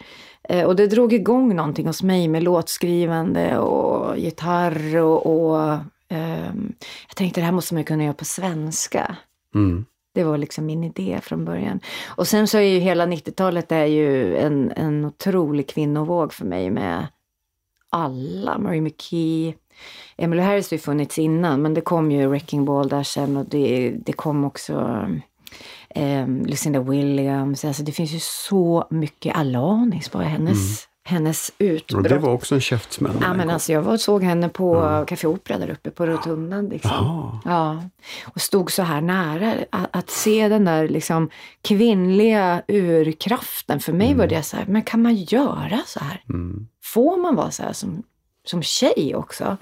Speaker 1: Eh, och det drog igång någonting hos mig med låtskrivande och gitarr och, och ehm, jag tänkte det här måste man ju kunna göra på svenska.
Speaker 3: Mm.
Speaker 1: Det var liksom min idé från början. Och sen så är ju hela 90-talet är ju en, en otrolig kvinnovåg för mig med alla. Marie McKee, Emily Harris har ju funnits innan, men det kom ju Wrecking Ball där sen och det, det kom också eh, Lucinda Williams. Alltså det finns ju så mycket Alanis, bara hennes, mm hennes
Speaker 3: Och
Speaker 1: utbrott.
Speaker 3: det var också en käftsmäll.
Speaker 1: Ja, men alltså jag var och såg henne på Café Opera där uppe på Rotundan. Liksom.
Speaker 3: Jaha.
Speaker 1: Ja, och stod så här nära. Att, att se den där liksom kvinnliga urkraften. För mig var det så här, men kan man göra så här?
Speaker 3: Mm.
Speaker 1: Får man vara så här som, som tjej också?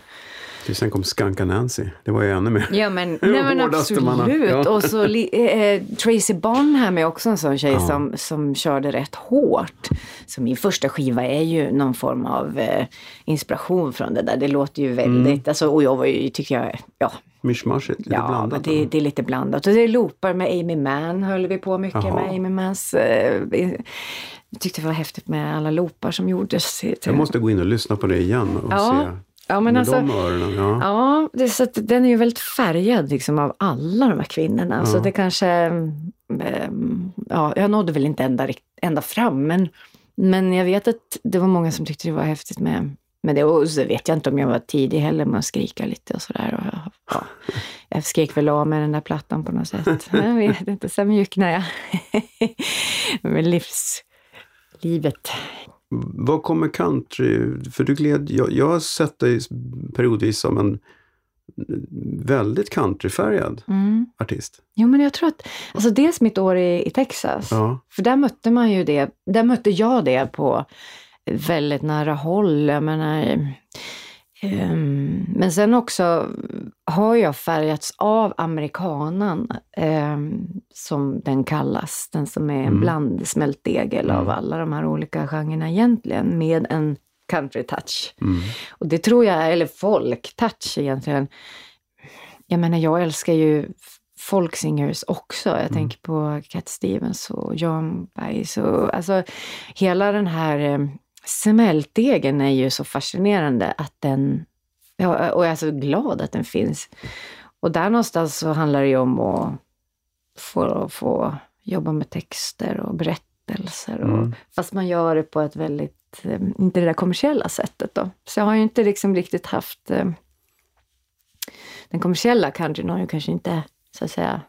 Speaker 3: Till sen kom Skanka Nancy. Det var ju ännu mer.
Speaker 1: Ja men, nej, men
Speaker 3: man har-
Speaker 1: absolut.
Speaker 3: ja.
Speaker 1: Och så li- eh, Tracy Bonham är också en sån tjej
Speaker 3: Ja.
Speaker 1: som, som körde rätt hårt. Så min första skiva är ju någon form av eh, inspiration från det där. Det låter ju väldigt,
Speaker 3: Mm.
Speaker 1: alltså, och jag var ju, tycker jag, ja,
Speaker 3: Mishmashigt, lite
Speaker 1: Ja,
Speaker 3: blandat.
Speaker 1: men det, det är lite blandat. Och det är loopar med Amy Mann höll vi på mycket
Speaker 3: Jaha.
Speaker 1: med. Amy Manns, eh, jag tyckte det var häftigt med alla loopar som gjordes.
Speaker 3: Jag måste gå in och lyssna på det igen och
Speaker 1: Ja,
Speaker 3: se
Speaker 1: ja, men
Speaker 3: med
Speaker 1: alltså,
Speaker 3: de öronen. Ja.
Speaker 1: Ja, det, så den är ju väldigt färgad liksom, av alla de här kvinnorna.
Speaker 3: Ja.
Speaker 1: Så det kanske, ehm, ja, jag nådde väl inte ända, ända fram. Men, men jag vet att det var många som tyckte det var häftigt med, med det. Och så vet jag inte om jag var tidig heller med att skrika lite och sådär. Och ja, jag skrek väl av med den där plattan på något sätt. Jag vet inte, sen mjuknade jag. med livs, livet.
Speaker 3: Vad kommer country? För du gled, jag, jag har sett dig periodvis som en väldigt countryfärgad
Speaker 1: Mm.
Speaker 3: artist.
Speaker 1: Jo, men jag tror att, alltså dels mitt år i, i Texas.
Speaker 3: Ja.
Speaker 1: För där mötte man ju det, där mötte jag det på väldigt nära håll. Jag menar, ehm, men sen också har jag färgats av amerikanan, ehm, som den kallas. Den som är en
Speaker 3: Mm.
Speaker 1: blandsmält degel av
Speaker 3: Mm.
Speaker 1: alla de här olika genrerna egentligen, med en country touch.
Speaker 3: Mm.
Speaker 1: Och det tror jag, eller folk-touch egentligen. Jag menar, jag älskar ju folksingers också. Jag tänker på Cat Stevens och John Baez. Och, alltså, hela den här eh, smältdegen är ju så fascinerande att den... Ja, och jag är så glad att den finns. Och där någonstans så handlar det ju om att få, få jobba med texter och berättelser. Och,
Speaker 3: Mm.
Speaker 1: Fast man gör det på ett väldigt, eh, inte det där kommersiella sättet då. Så jag har ju inte liksom riktigt haft eh, den kommersiella countryn har ju kanske inte, så att säga.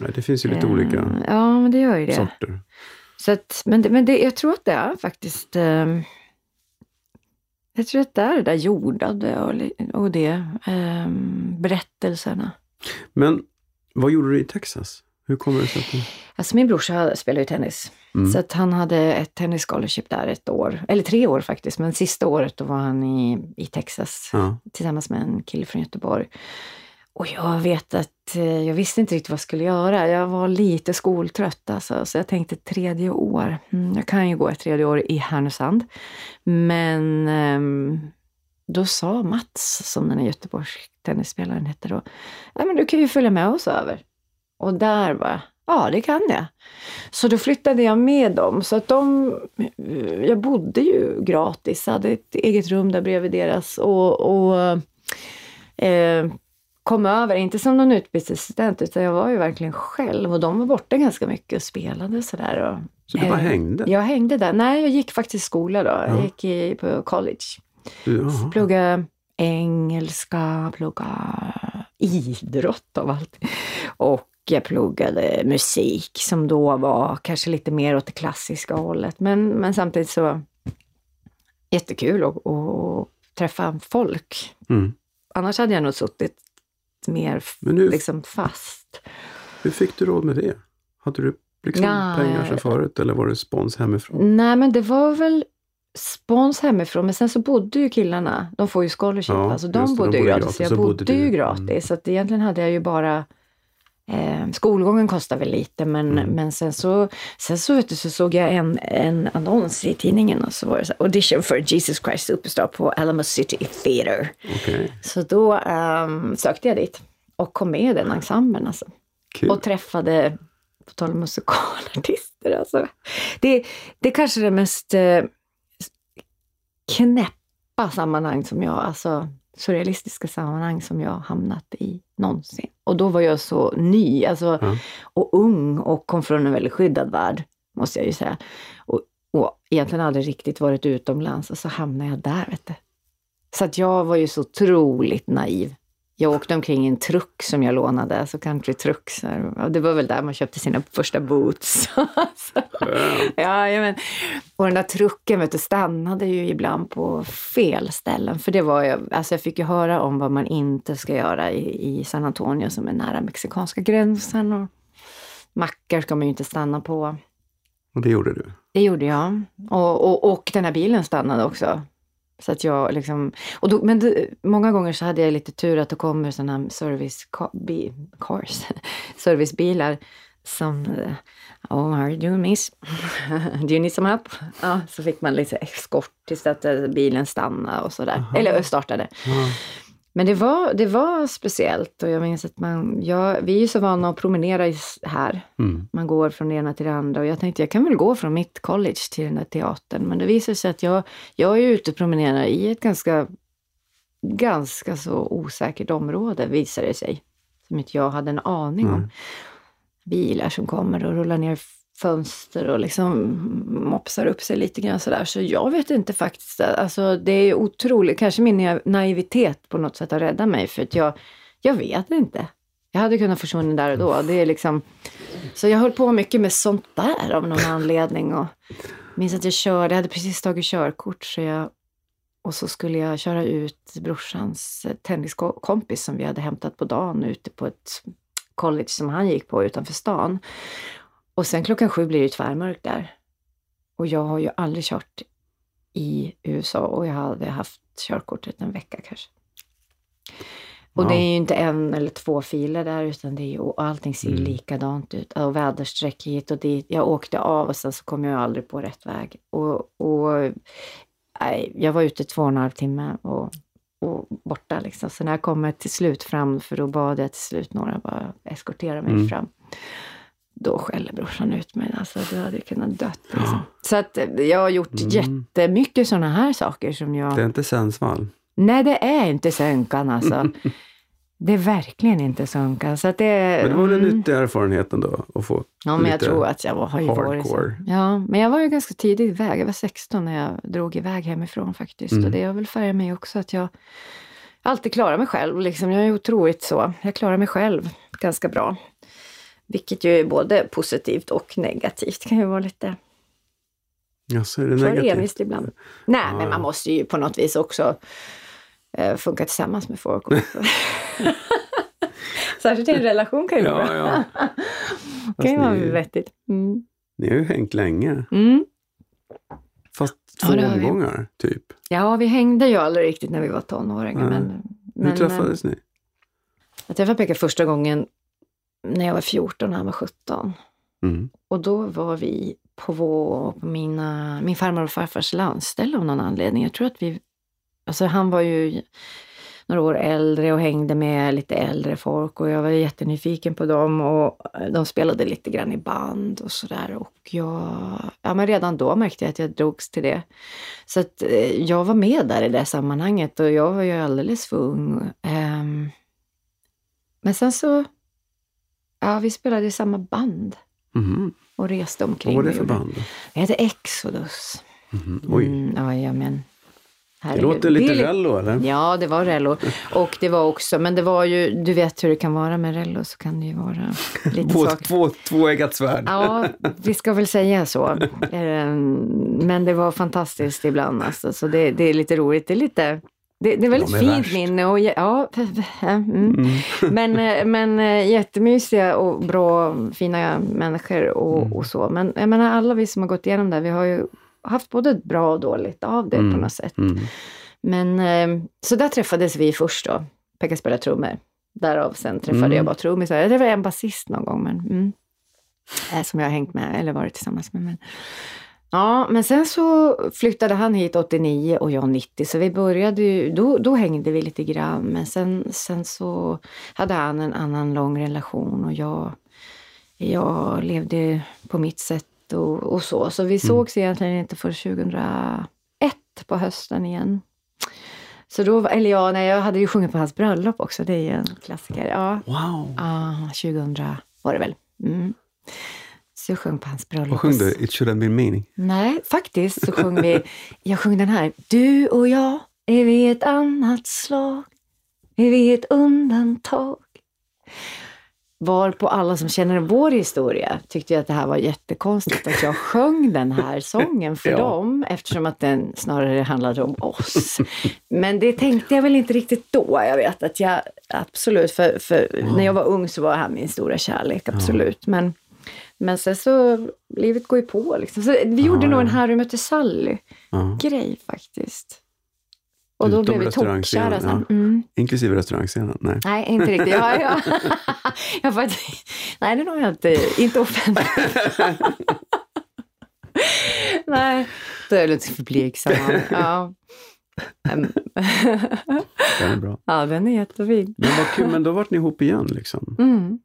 Speaker 3: Ja, det finns ju lite
Speaker 1: eh,
Speaker 3: olika
Speaker 1: Ja, men det gör ju det.
Speaker 3: sorter.
Speaker 1: Så att, men men det, jag tror att det är faktiskt... Eh, jag tror att det är det där jordade och, och det. Eh, berättelserna.
Speaker 3: Men vad gjorde du i Texas? Hur kommer det sig att du...
Speaker 1: Alltså min brorsa spelar ju tennis.
Speaker 3: Mm.
Speaker 1: Så att han hade ett tennis scholarship där ett år, eller tre år faktiskt. Men sista året då var han i, i Texas
Speaker 3: Ja.
Speaker 1: tillsammans med en kille från Göteborg. Och jag vet att eh, jag visste inte riktigt vad jag skulle göra. Jag var lite skoltrött alltså, så jag tänkte tredje år. Mm, jag kan ju gå ett tredje år i Härnösand. Men ehm, då sa Mats, som den här Göteborgs tennisspelaren hette då, ja men du kan ju följa med oss över. Och där bara, ja det kan jag. Så då flyttade jag med dem. Så att de, eh, jag bodde ju gratis, hade ett eget rum där bredvid deras. Och, och eh, kom över, inte som någon utbytesstudent, utan jag var ju verkligen själv. Och de var borta ganska mycket och spelade och sådär. Och,
Speaker 3: Så du bara
Speaker 1: eh,
Speaker 3: hängde?
Speaker 1: Jag hängde där. Nej, jag gick faktiskt skola då.
Speaker 3: Ja.
Speaker 1: Jag gick i, på college.
Speaker 3: Du, jaha.
Speaker 1: Plugga engelska, plugga idrott av allt. Och jag pluggade musik som då var kanske lite mer åt det klassiska hållet. Men, men samtidigt så jättekul att, att träffa folk.
Speaker 3: Mm.
Speaker 1: Annars hade jag nog suttit mer
Speaker 3: hur,
Speaker 1: liksom fast.
Speaker 3: hur fick du råd med det? Hade du liksom
Speaker 1: Ja,
Speaker 3: pengar sedan
Speaker 1: jag-
Speaker 3: förut eller var det spons hemifrån?
Speaker 1: Nej, men det var väl spons hemifrån, men sen så bodde ju killarna, de får ju scholarship,
Speaker 3: Ja,
Speaker 1: alltså de
Speaker 3: det, de
Speaker 1: bodde ju
Speaker 3: bodde
Speaker 1: gratis,
Speaker 3: gratis,
Speaker 1: jag
Speaker 3: så
Speaker 1: bodde,
Speaker 3: bodde
Speaker 1: ju
Speaker 3: du.
Speaker 1: gratis.
Speaker 3: Mm.
Speaker 1: Så att egentligen hade jag ju bara Eh, skolgången kostade väl lite men,
Speaker 3: Mm.
Speaker 1: men sen så, sen så, vet du, så såg jag en, en annons i tidningen och så var det så här, audition for Jesus Christ Superstar på Alamo City Theatre.
Speaker 3: Okej,
Speaker 1: Så då ehm, sökte jag dit och kom med i den ensemblen alltså.
Speaker 3: kul.
Speaker 1: Och träffade, på tal om musikalartister, alltså. Det, det är kanske det mest eh, knäppa sammanhang som jag, alltså surrealistiska sammanhang som jag har hamnat i någonsin. Och då var jag så ny, alltså,
Speaker 3: Ja.
Speaker 1: och ung och kom från en väldigt skyddad värld, måste jag ju säga. Och, och egentligen aldrig riktigt varit utomlands och så hamnade jag där, vet du. Så att jag var ju så otroligt naiv. Jag åkte omkring i en truck som jag lånade, alltså countrytruck. Det var väl där man köpte sina första boots. Så-
Speaker 3: Skönt.
Speaker 1: ja, men. Och den där trucken vet du, stannade ju ibland på fel ställen. För det var ju, alltså jag fick ju höra om vad man inte ska göra i, i San Antonio som är nära mexikanska gränsen. Och mackar ska man ju inte stanna på.
Speaker 3: Och det gjorde du?
Speaker 1: Det gjorde jag. Och, och, och den här bilen stannade också. Så att jag liksom, och då, men det, många gånger så hade jag lite tur att det kommer sådana här service bi, cars, servicebilar som eh, Oh, how are you doing miss? Do you need some help? Ja, så fick man lite eskort tills att eh, bilen stannade och sådär. Eller startade.
Speaker 3: Ja.
Speaker 1: Men det var, det var speciellt och jag minns att man, ja, vi är ju så vana att promenera här.
Speaker 3: Mm.
Speaker 1: Man går från det ena till det andra och jag tänkte jag kan väl gå från mitt college till den där teatern. Men det visade sig att jag, jag är ute och promenerar i ett ganska, ganska så osäkert område visade det sig. Som inte jag hade en aning om.
Speaker 3: Mm.
Speaker 1: Bilar som kommer och rullar ner fönster och liksom mopsar upp sig lite grann sådär. Så jag vet inte faktiskt. Alltså det är otroligt, kanske min naivitet på något sätt har räddat mig för att jag, jag vet inte. Jag hade kunnat försvinna där och då. Det är liksom, så jag höll på mycket med sånt där av någon anledning. Och minns att jag körde, jag hade precis tagit körkort så jag, och så skulle jag köra ut brorsans tenniskompis som vi hade hämtat på dagen ute på ett college som han gick på utanför stan. Och sen klockan sju blir det tvärmörkt där. Och jag har ju aldrig kört i USA och jag hade haft körkortet en vecka kanske. Och det
Speaker 3: Wow.
Speaker 1: är ju inte en eller två filer där utan det är ju, och allting ser ju
Speaker 3: Mm.
Speaker 1: likadant ut. Och väderstreck hit och dit. Jag åkte av och sen så kom jag aldrig på rätt väg. Och, och nej, jag var ute två och en halv timme och, och borta liksom. Så när jag kommer till slut fram, för då bad jag till slut några bara eskortera mig
Speaker 3: Mm.
Speaker 1: fram. Då skäller brorsan ut mig. Alltså, du hade kunnat dött. Liksom. Så att eh, jag har gjort
Speaker 3: Mm.
Speaker 1: jättemycket sådana här saker som jag...
Speaker 3: Det är inte Sundsvall?
Speaker 1: Nej, det är inte sönkan alltså. det är verkligen inte sönkan. Så att det,
Speaker 3: Men det var väl en
Speaker 1: mm.
Speaker 3: nyttig erfarenhet ändå att få
Speaker 1: Ja, men jag tror att jag var, har ju varit
Speaker 3: hardcore.
Speaker 1: Ja, men jag var ju ganska tidigt iväg. Jag var 16 när jag drog iväg hemifrån faktiskt.
Speaker 3: Mm.
Speaker 1: Och det har väl färgat mig också att jag alltid klarar mig själv. Liksom. Jag är otroligt så. Jag klarar mig själv ganska bra. Vilket ju är både positivt och negativt. Det kan ju vara lite
Speaker 3: Ja, så är det negativt.
Speaker 1: ibland. Nej,
Speaker 3: Ja.
Speaker 1: men man måste ju på något vis också eh, funka tillsammans med folk. Särskilt i en relation kan ju vara
Speaker 3: Ja, ja.
Speaker 1: Okej,
Speaker 3: Fast
Speaker 1: vad
Speaker 3: ni-
Speaker 1: vettigt. Mm.
Speaker 3: Ni har ju hängt länge.
Speaker 1: Mm.
Speaker 3: Fast
Speaker 1: Ja,
Speaker 3: två
Speaker 1: det vi.
Speaker 3: omgångar, typ.
Speaker 1: Ja, vi hängde ju aldrig riktigt när vi var tonåringar.
Speaker 3: Nej.
Speaker 1: Men,
Speaker 3: Hur
Speaker 1: men,
Speaker 3: träffades ni?
Speaker 1: Jag träffade Pekka första gången när jag var 14 och han var 17.
Speaker 3: Mm.
Speaker 1: Och då var vi på, vår, på mina, min farmor och farfars landställe av någon anledning. Jag tror att vi... Alltså han var ju några år äldre och hängde med lite äldre folk och jag var jättenyfiken på dem och de spelade lite grann i band och sådär. Och jag, ja men redan då märkte jag att jag drogs till det. Så att eh, jag var med där i det sammanhanget och jag var ju alldeles för ung. Ehm, men sen så, ja vi spelade i samma band
Speaker 3: Mhm.
Speaker 1: och reste
Speaker 3: Vad
Speaker 1: omkring.
Speaker 3: var det för band?
Speaker 1: Det heter Exodus.
Speaker 3: Mhm. Oj,
Speaker 1: Mm, ja, ja, men.
Speaker 3: det
Speaker 1: herregud.
Speaker 3: låter lite
Speaker 1: li-
Speaker 3: rello eller?
Speaker 1: Ja, det var Rello. Och det var också, men det var ju, du vet hur det kan vara med Rello, så kan det ju vara lite
Speaker 3: Två,
Speaker 1: saker.
Speaker 3: två, tvåeggat svärd.
Speaker 1: Ja, vi ska väl säga så. Ehm, Men det var fantastiskt ibland. Alltså. Så det, det är lite roligt. Det är, lite, det, det är väldigt
Speaker 3: De är
Speaker 1: fint
Speaker 3: värst.
Speaker 1: minne. Och, ja, mm.
Speaker 3: Mm.
Speaker 1: Men, eh, men eh, jättemysiga och bra, fina människor och,
Speaker 3: Mm.
Speaker 1: och så. Men jag menar, alla vi som har gått igenom det, vi har ju haft både bra och dåligt av det
Speaker 3: Mm.
Speaker 1: på något sätt.
Speaker 3: Mm.
Speaker 1: Men eh, så där träffades vi först då. Pekka spelade trummor. Därav sen träffade
Speaker 3: Mm.
Speaker 1: jag bara trummisar. Jag träffade en basist någon gång, men mm, eh, som jag har hängt med eller varit tillsammans med. Men, ja, men sen så flyttade han hit 89 och jag 90, så vi började ju, då, då hängde vi lite grann. Men sen, sen så hade han en annan lång relation och jag, jag levde på mitt sätt och, och så. Så vi sågs egentligen inte för 2001 på hösten igen. Så då, eller ja, nej, jag hade ju sjungit på hans bröllop också. Det är ju en klassiker. Ja,
Speaker 3: Wow.
Speaker 1: ah, 2000 var det väl. Mm. Så jag sjöng på hans bröllop.
Speaker 3: Vad sjöng du? It should have been meaning.
Speaker 1: Nej, faktiskt så sjöng vi, jag sjöng den här. Du och jag är vi ett annat slag, är vi ett undantag. Var på alla som känner vår historia tyckte jag att det här var jättekonstigt att jag sjöng den här sången för
Speaker 3: Ja.
Speaker 1: dem eftersom att den snarare handlade om oss. Men det tänkte jag väl inte riktigt då. Jag vet att jag absolut, för, för när jag var ung så var han min stora kärlek, absolut. Men, men sen så, livet går ju på liksom. Så vi gjorde
Speaker 3: Ja,
Speaker 1: nog en Harry mötte Sally-grej faktiskt. Och då
Speaker 3: Utom
Speaker 1: blev vi tokkära sen.
Speaker 3: ja.
Speaker 1: Mm.
Speaker 3: Inklusive restaurangscenen? Nej.
Speaker 1: Nej, inte riktigt. Ja, ja. jag faktiskt, nej, det är nog jag inte, inte offentligt. nej, då är jag lite för blygsam. Ja.
Speaker 3: Den är bra.
Speaker 1: ja, den är jättefin.
Speaker 3: Men vad kul, men då vart ni ihop igen liksom.
Speaker 1: Mm.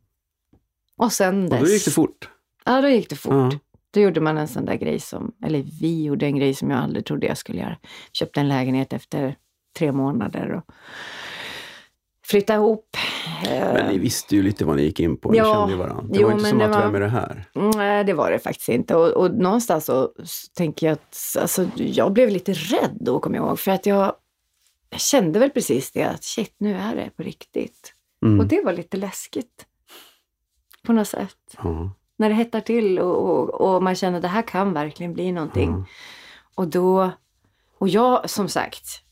Speaker 1: Och sen
Speaker 3: Och
Speaker 1: dess.
Speaker 3: då gick det fort.
Speaker 1: Ja, då gick det fort.
Speaker 3: Ja.
Speaker 1: Då gjorde man en sån där grej som, eller vi gjorde en grej som jag aldrig trodde jag skulle göra. Köpte en lägenhet efter tre månader och flyttade ihop. Eh,
Speaker 3: Men ni visste ju lite vad ni gick in på, ni
Speaker 1: Ja,
Speaker 3: kände ju varandra. Det
Speaker 1: jo,
Speaker 3: var inte som att,
Speaker 1: var-
Speaker 3: vem är det här?
Speaker 1: Nej, det var det faktiskt inte. Och, och någonstans så så tänker jag att alltså, jag blev lite rädd då, kommer jag ihåg. För att jag, jag kände väl precis det, att shit, nu är det på riktigt.
Speaker 3: Mm.
Speaker 1: Och det var lite läskigt. På något sätt.
Speaker 3: Ja,
Speaker 1: När det hettar till och, och, och man känner att det här kan verkligen bli någonting.
Speaker 3: ja.
Speaker 1: Och då, och jag som sagt,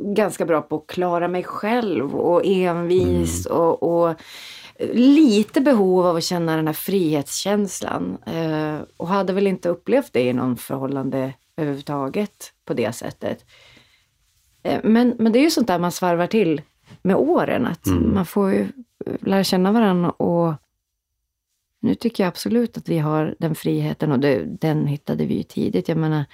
Speaker 1: ganska bra på att klara mig själv och envis och, och lite behov av att känna den här frihetskänslan. Eh, och hade väl inte upplevt det i någon förhållande överhuvudtaget på det sättet. Eh, men, men det är ju sånt där man svarvar till med åren, att man får ju lära känna varandra och nu tycker jag absolut att vi har den friheten och det, den hittade vi ju tidigt. Jag menar,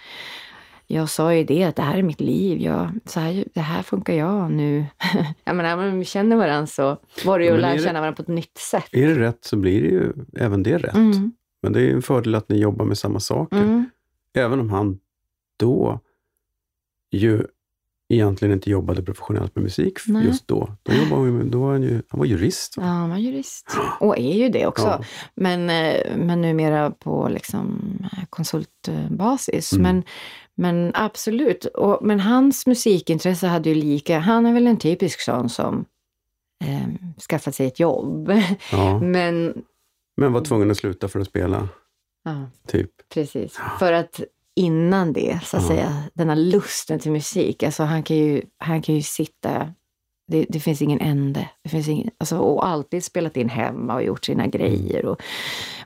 Speaker 1: jag sa ju det att det här är mitt liv. Jag, så här, det här funkar jag nu. jag menar, när vi känner varandra så var det ju att
Speaker 3: är
Speaker 1: lära känna varandra på ett nytt sätt.
Speaker 3: Är det rätt så blir det ju även det rätt.
Speaker 1: Mm,
Speaker 3: Men det är ju en fördel att ni jobbar med samma saker.
Speaker 1: mm,
Speaker 3: Även om han då ju egentligen inte jobbade professionellt med musik
Speaker 1: Nej.
Speaker 3: just då. Då, jobbade med, då var han, ju, han var jurist.
Speaker 1: ja,
Speaker 3: Va?
Speaker 1: han var jurist. Och är ju det också.
Speaker 3: Ja.
Speaker 1: Men, eh, men numera på liksom eh, konsultbasis.
Speaker 3: Mm.
Speaker 1: Men, men absolut. Och, men hans musikintresse hade ju lika... Han är väl en typisk sån som eh, skaffat sig ett jobb.
Speaker 3: Ja.
Speaker 1: men
Speaker 3: Men var tvungen att sluta för att spela,
Speaker 1: ja,
Speaker 3: typ.
Speaker 1: precis. För att innan det, så att
Speaker 3: Ja.
Speaker 1: säga, den här lusten till musik. Alltså han kan ju, han kan ju sitta Det, det finns ingen ände. Det finns ingen, alltså, och alltid spelat in hemma och gjort sina grejer. Och,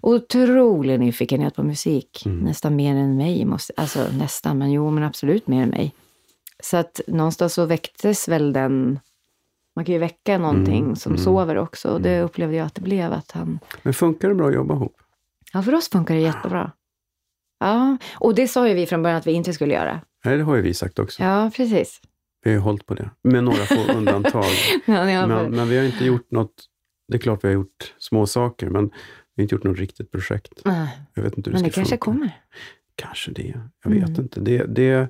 Speaker 1: otrolig nyfikenhet på musik.
Speaker 3: Mm.
Speaker 1: Nästan mer än mig. Måste, alltså nästan, men jo, men absolut mer än mig. Så att någonstans så väcktes väl den... Man kan ju väcka någonting
Speaker 3: Mm,
Speaker 1: som
Speaker 3: mm,
Speaker 1: sover också. Och det upplevde jag att det blev. Att han,
Speaker 3: Men funkar det bra att jobba ihop?
Speaker 1: ja, för oss funkar det jättebra. Ja, och det sa ju vi från början att vi inte skulle göra.
Speaker 3: Nej, det har ju vi sagt också.
Speaker 1: Ja, precis.
Speaker 3: Vi har ju hållit på det. Med några få undantag. Men, men vi har inte gjort något, det är klart vi har gjort små saker men vi har inte gjort något riktigt projekt.
Speaker 1: Nej,
Speaker 3: Jag vet inte hur
Speaker 1: men
Speaker 3: det
Speaker 1: det
Speaker 3: ska
Speaker 1: kanske
Speaker 3: funka.
Speaker 1: kommer.
Speaker 3: Kanske det. Jag vet
Speaker 1: Mm.
Speaker 3: inte. Det, det,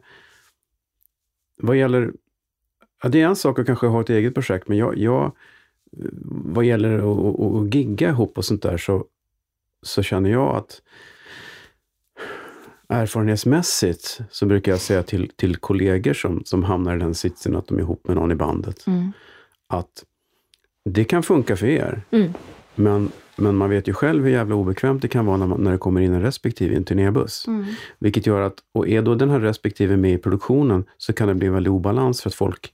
Speaker 3: vad gäller, ja, det är en sak att kanske ha ett eget projekt, men jag, jag vad gäller att, att, att gigga ihop och sånt där så, så känner jag att erfarenhetsmässigt så brukar jag säga till, till kollegor som, som hamnar i den sitsen att de är ihop med någon i bandet,
Speaker 1: Mm.
Speaker 3: att det kan funka för er.
Speaker 1: Mm.
Speaker 3: Men, men man vet ju själv hur jävla obekvämt det kan vara när, man, när det kommer in en respektive i en turnébuss.
Speaker 1: Mm.
Speaker 3: Vilket gör att, och är då den här respektive med i produktionen så kan det bli en väldig obalans för att folk,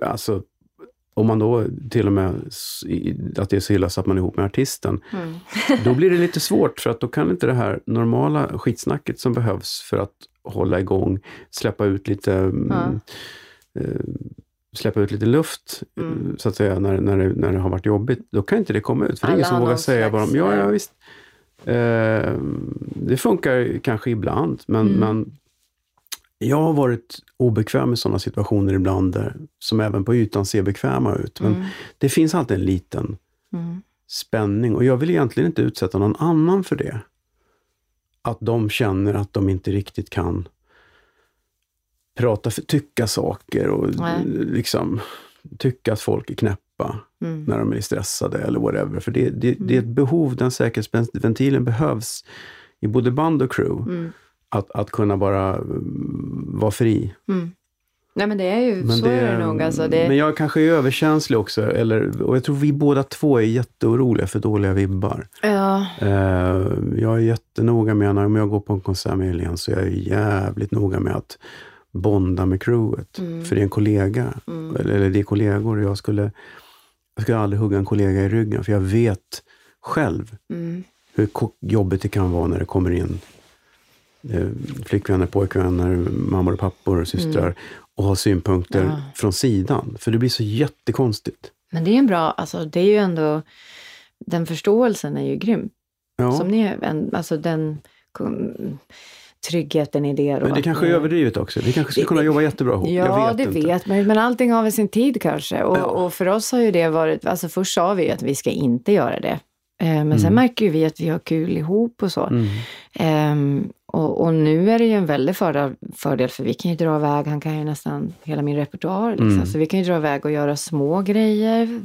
Speaker 3: alltså om man då till och med, att det är så illa så att man är ihop med artisten,
Speaker 1: Mm.
Speaker 3: då blir det lite svårt för att då kan inte det här normala skitsnacket som behövs för att hålla igång, släppa ut lite mm, eh, släppa ut lite luft, eh,
Speaker 1: Mm.
Speaker 3: så att säga, när, när, det, när det har varit jobbigt, då kan inte det komma ut. För det är ingen som vågar säga bara,
Speaker 1: slags,
Speaker 3: ja, ja visst. Eh, det funkar kanske ibland, men,
Speaker 1: Mm.
Speaker 3: men jag har varit obekväm i sådana situationer ibland, där, som även på ytan ser bekväma ut. Men
Speaker 1: Mm.
Speaker 3: det finns alltid en liten
Speaker 1: Mm.
Speaker 3: spänning och jag vill egentligen inte utsätta någon annan för det. Att de känner att de inte riktigt kan prata, för, tycka saker och
Speaker 1: Nej.
Speaker 3: liksom tycka att folk är knäppa
Speaker 1: Mm.
Speaker 3: när de är stressade eller whatever. För det, det, det är ett
Speaker 1: Mm.
Speaker 3: behov, den säkerhetsventilen behövs i både band och crew. Att, att kunna bara mm, vara fri.
Speaker 1: Mm. Nej men det är ju,
Speaker 3: Men
Speaker 1: så är det nog. Alltså, det,
Speaker 3: Men jag kanske är överkänslig också. Eller, och jag tror vi båda två är jätteoroliga för dåliga vibbar.
Speaker 1: ja,
Speaker 3: Eh, jag är jättenoga med, när om jag går på en konsert med Helene, så jag är jävligt noga med att bonda med crewet.
Speaker 1: Mm.
Speaker 3: För det är en kollega,
Speaker 1: Mm.
Speaker 3: eller, eller det är kollegor. Jag skulle, jag skulle aldrig hugga en kollega i ryggen, för jag vet själv
Speaker 1: mm.
Speaker 3: hur jobbigt det kan vara när det kommer in flickvänner, pojkvänner, mammor och pappor och systrar och har synpunkter
Speaker 1: Mm. Ja.
Speaker 3: från sidan. För det blir så jättekonstigt.
Speaker 1: Men det är en bra, alltså det är ju ändå, den förståelsen är ju grym.
Speaker 3: Ja,
Speaker 1: Som ni, alltså den tryggheten i det.
Speaker 3: men det kanske är
Speaker 1: ni-
Speaker 3: överdrivet också. Vi kanske skulle kunna jobba jättebra ihop.
Speaker 1: Ja,
Speaker 3: vet
Speaker 1: det
Speaker 3: inte.
Speaker 1: vet man. Men allting har väl sin tid kanske. Och,
Speaker 3: Ja.
Speaker 1: och för oss har ju det varit, alltså först sa vi ju att vi ska inte göra det. Eh, Men sen
Speaker 3: Mm.
Speaker 1: märker ju vi att vi har kul ihop och så.
Speaker 3: Mm.
Speaker 1: Ehm, och, och nu är det ju en väldig fördel, fördel för vi kan ju dra iväg, han kan ju nästan hela min repertoar. Liksom.
Speaker 3: Mm.
Speaker 1: Så vi kan ju dra iväg och göra små grejer.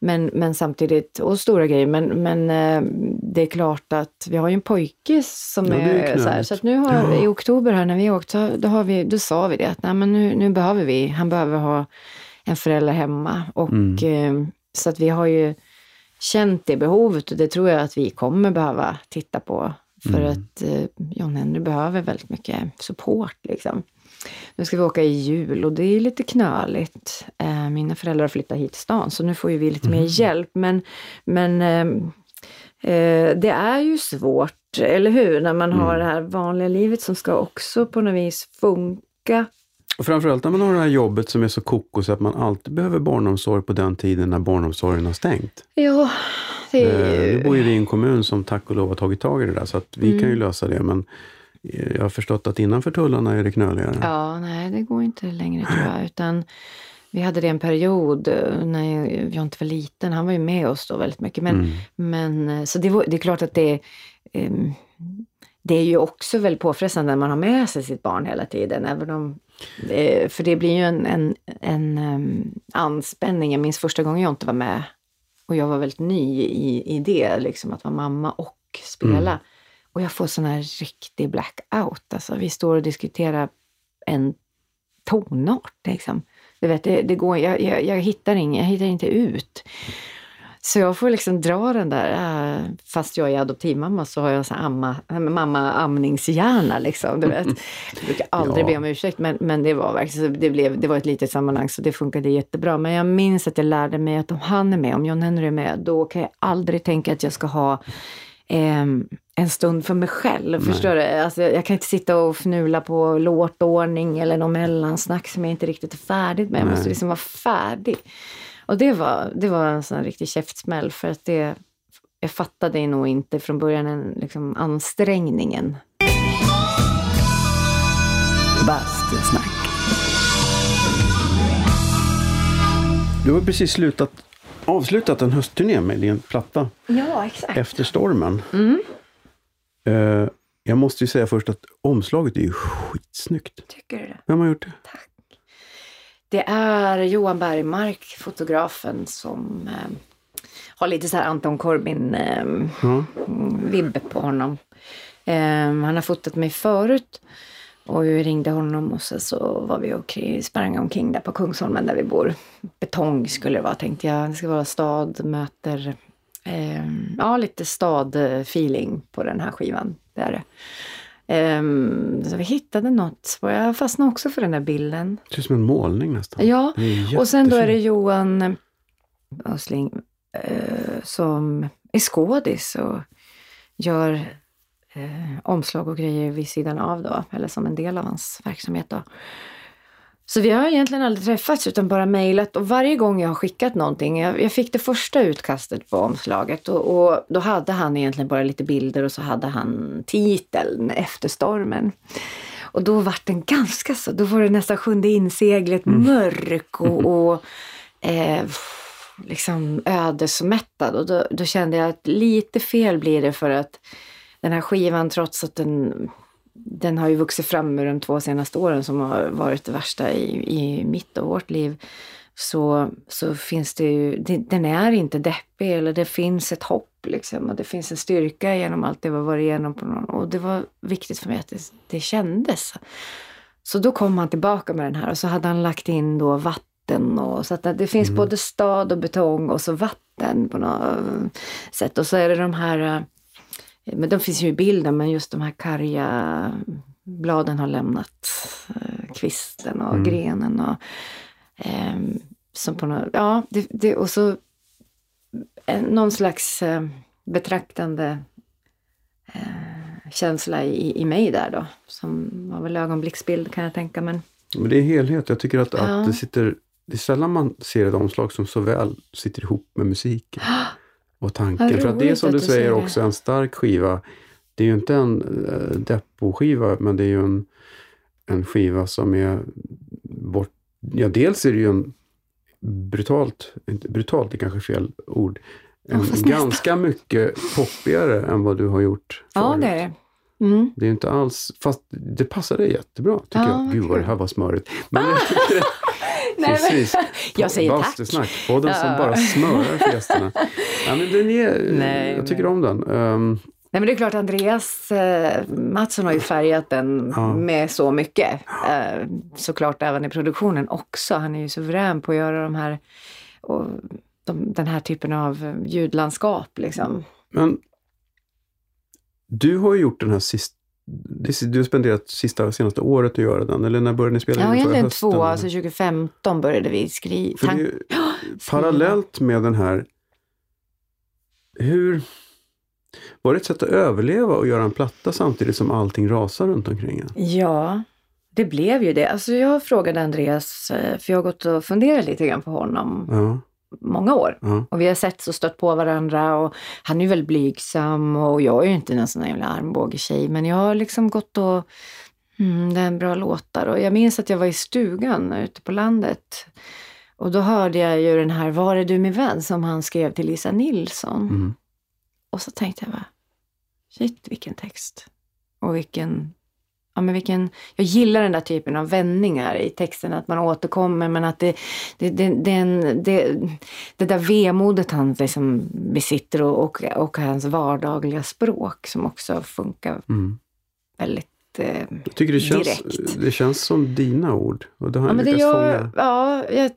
Speaker 1: Men, men samtidigt, och stora grejer. Men, men eh, det är klart att vi har ju en pojke som
Speaker 3: Ja, är
Speaker 1: är, så här. Så att nu har,
Speaker 3: Ja.
Speaker 1: i oktober här när vi åkte, då, har vi, då sa vi det att nej, men nu, nu behöver vi, han behöver ha en förälder hemma. Och,
Speaker 3: Mm.
Speaker 1: eh, så att vi har ju känt det behovet och det tror jag att vi kommer behöva titta på. För
Speaker 3: Mm.
Speaker 1: att eh, John Henry behöver väldigt mycket support. Liksom. Nu ska vi åka i jul och det är lite knöligt. Eh, mina föräldrar har flyttat hit till stan så nu får ju vi lite
Speaker 3: Mm.
Speaker 1: mer hjälp. Men, men ehm, eh, det är ju svårt, eller hur? När man har
Speaker 3: Mm.
Speaker 1: det här vanliga livet som ska också på något vis funka.
Speaker 3: Och framförallt när man har det här jobbet som är så kokos att man alltid behöver barnomsorg på den tiden när barnomsorgen har stängt.
Speaker 1: Ja, det är
Speaker 3: Eh,
Speaker 1: ju...
Speaker 3: Nu bor ju vi i en kommun som tack och lov har tagit tag i det där så att vi
Speaker 1: Mm.
Speaker 3: kan ju lösa det men eh, jag har förstått att innanför tullarna är det knöligare.
Speaker 1: Ja, nej, det går inte längre tror jag. Utan vi hade det en period eh, när jag, inte var liten. Han var ju med oss då väldigt mycket. Men,
Speaker 3: Mm.
Speaker 1: men så det, var, det är klart att det, ehm, det är ju också väldigt påfrestande när man har med sig sitt barn hela tiden. Även om, för det blir ju en, en, en ehm, anspänning. Jag minns första gången jag inte var med och jag var väldigt ny i, i det, liksom att vara mamma och spela.
Speaker 3: Mm.
Speaker 1: Och jag får sån här riktig blackout. Alltså, vi står och diskuterar en tonart. Liksom. Du vet, det, det går, jag, jag, jag, hittar ing, jag hittar inte ut. Så jag får liksom dra den där, äh, fast jag är adoptivmamma så har jag en sån amma, mamma-amningshjärna. Liksom, du vet. Jag brukar aldrig
Speaker 3: Ja.
Speaker 1: be om ursäkt, men, men det var verkligen, det, blev, det var ett litet sammanhang så det funkade jättebra. Men jag minns att jag lärde mig att om han är med, om John Henry är med, då kan jag aldrig tänka att jag ska ha ehm, en stund för mig själv. Förstår du? Alltså, jag kan inte sitta och fnula på låtordning eller någon mellansnack som jag inte riktigt är färdig med. Jag måste
Speaker 3: Nej.
Speaker 1: liksom vara färdig. Och det var, det var en sån riktig käftsmäll för att det, jag fattade nog inte från början en, liksom, ansträngningen.
Speaker 3: Bastusnack. Du har precis slutat, avslutat en höstturné med din platta
Speaker 1: Ja, exakt.
Speaker 3: Efter stormen.
Speaker 1: Mm.
Speaker 3: Eh, jag måste ju säga först att omslaget är ju skitsnyggt.
Speaker 1: Tycker du det?
Speaker 3: Vem har gjort det?
Speaker 1: Tack. Det är Johan Bergmark, fotografen, som eh, har lite så här Anton Corbin-vibb
Speaker 3: Ja.
Speaker 1: på honom. Eh, han har fotat mig förut och jag ringde honom och så, så var vi och sprang omkring där på Kungsholmen där vi bor. Betong skulle det vara tänkte jag. Det ska vara stad, möter, eh, ja lite stad-feeling på den här skivan. Det är det. Ehm, så vi hittade något. Och jag fastnade också för den där bilden.
Speaker 3: Det ser ut som en målning nästan.
Speaker 1: Ja, och sen då är det. Johan Ösling eh, som är skådis och gör eh, omslag och grejer vid sidan av då, eller som en del av hans verksamhet då. Så vi har egentligen aldrig träffats utan bara mejlat och varje gång jag har skickat någonting, jag, jag fick det första utkastet på omslaget och, och då hade han egentligen bara lite bilder och så hade han titeln Efter stormen. Och då var den ganska så, då var det nästan sjunde inseglet mörk och, och eh, liksom ödesmättad. Och då, då kände jag att lite fel blir det för att den här skivan, trots att den, den har ju vuxit fram ur de två senaste åren som har varit det värsta i, i mitt och vårt liv, så, så finns det ju, det, den är inte deppig eller det finns ett hopp liksom och det finns en styrka genom allt det vi har varit igenom på någon, och det var viktigt för mig att det, det kändes. Så då kom han tillbaka med den här och så hade han lagt in då vatten och så att det finns både stad och betong och så vatten på något sätt. Och så är det de här, men de finns ju i bilden, men just de här karga bladen har lämnat eh, kvisten och grenen och ehm, som på något, ja, det, det, och så eh, någon slags eh, betraktande eh, känsla i, i mig där då. Som var väl ögonblicksbild kan jag tänka. Men
Speaker 3: Men det är helhet. Jag tycker att,
Speaker 1: Ja.
Speaker 3: att det sitter... Det är sällan man ser ett omslag som så väl sitter ihop med musiken och tanken. För att det är som du säger
Speaker 1: säger
Speaker 3: också en stark skiva. Det är ju inte en uh, deppo-skiva, men det är ju en, en skiva som är bort... Ja, dels är det ju en brutalt, inte brutalt är kanske fel ord, en
Speaker 1: nästan.
Speaker 3: ganska mycket poppigare än vad du har gjort
Speaker 1: ja,
Speaker 3: förut.
Speaker 1: det är det. Mm.
Speaker 3: Det är inte alls, fast det passar dig jättebra tycker
Speaker 1: Ja,
Speaker 3: jag. Gud vad det här var smörigt. Men det,
Speaker 1: Nej, men-. Jag säger tack.
Speaker 3: Bastusnack, podden som
Speaker 1: Ja.
Speaker 3: bara smörar för gästerna. Ja, men den är,
Speaker 1: Nej,
Speaker 3: jag tycker
Speaker 1: men-
Speaker 3: om den. Ehm,
Speaker 1: Nej men det är klart Andreas eh, Mattsson har ju färgat den
Speaker 3: Ja.
Speaker 1: med så mycket. Eh, såklart även i produktionen också. Han är ju suverän på att göra de här, och de, den här typen av eh, ljudlandskap liksom.
Speaker 3: men du har ju gjort den här sist, du har spenderat sista, senaste året att göra den, eller när började ni spela
Speaker 1: Ja,
Speaker 3: in den? Förra
Speaker 1: egentligen två. Alltså 2015 började vi skriva.
Speaker 3: Ju parallellt med den här, hur, var det ett sätt att överleva och göra en platta samtidigt som allting rasar runt omkring en?
Speaker 1: Ja, det blev ju det. Alltså jag frågade Andreas, eh, för jag har gått och funderat lite grann på honom
Speaker 3: Ja,
Speaker 1: många år.
Speaker 3: ja.
Speaker 1: Och vi har sett och stött på varandra och han är ju väldigt blygsam och jag är ju inte en sån där jävla armbågetjej men jag har liksom gått och mm, det är en bra låtar och jag minns att jag var i stugan ute på landet och då hörde jag ju den här Var är du min vän som han skrev till Lisa Nilsson.
Speaker 3: Mm.
Speaker 1: Och så tänkte jag bara, shit vilken text. Och vilken, ja men vilken, jag gillar den där typen av vändningar i texten, att man återkommer men att det, det, det, den, det, det där vemodet han liksom besitter och, och, och hans vardagliga språk som också funkar
Speaker 3: Mm.
Speaker 1: väldigt eh,
Speaker 3: Jag tycker det känns,
Speaker 1: direkt.
Speaker 3: det känns som dina ord. Och det har
Speaker 1: Ja, men det gör, ja, jag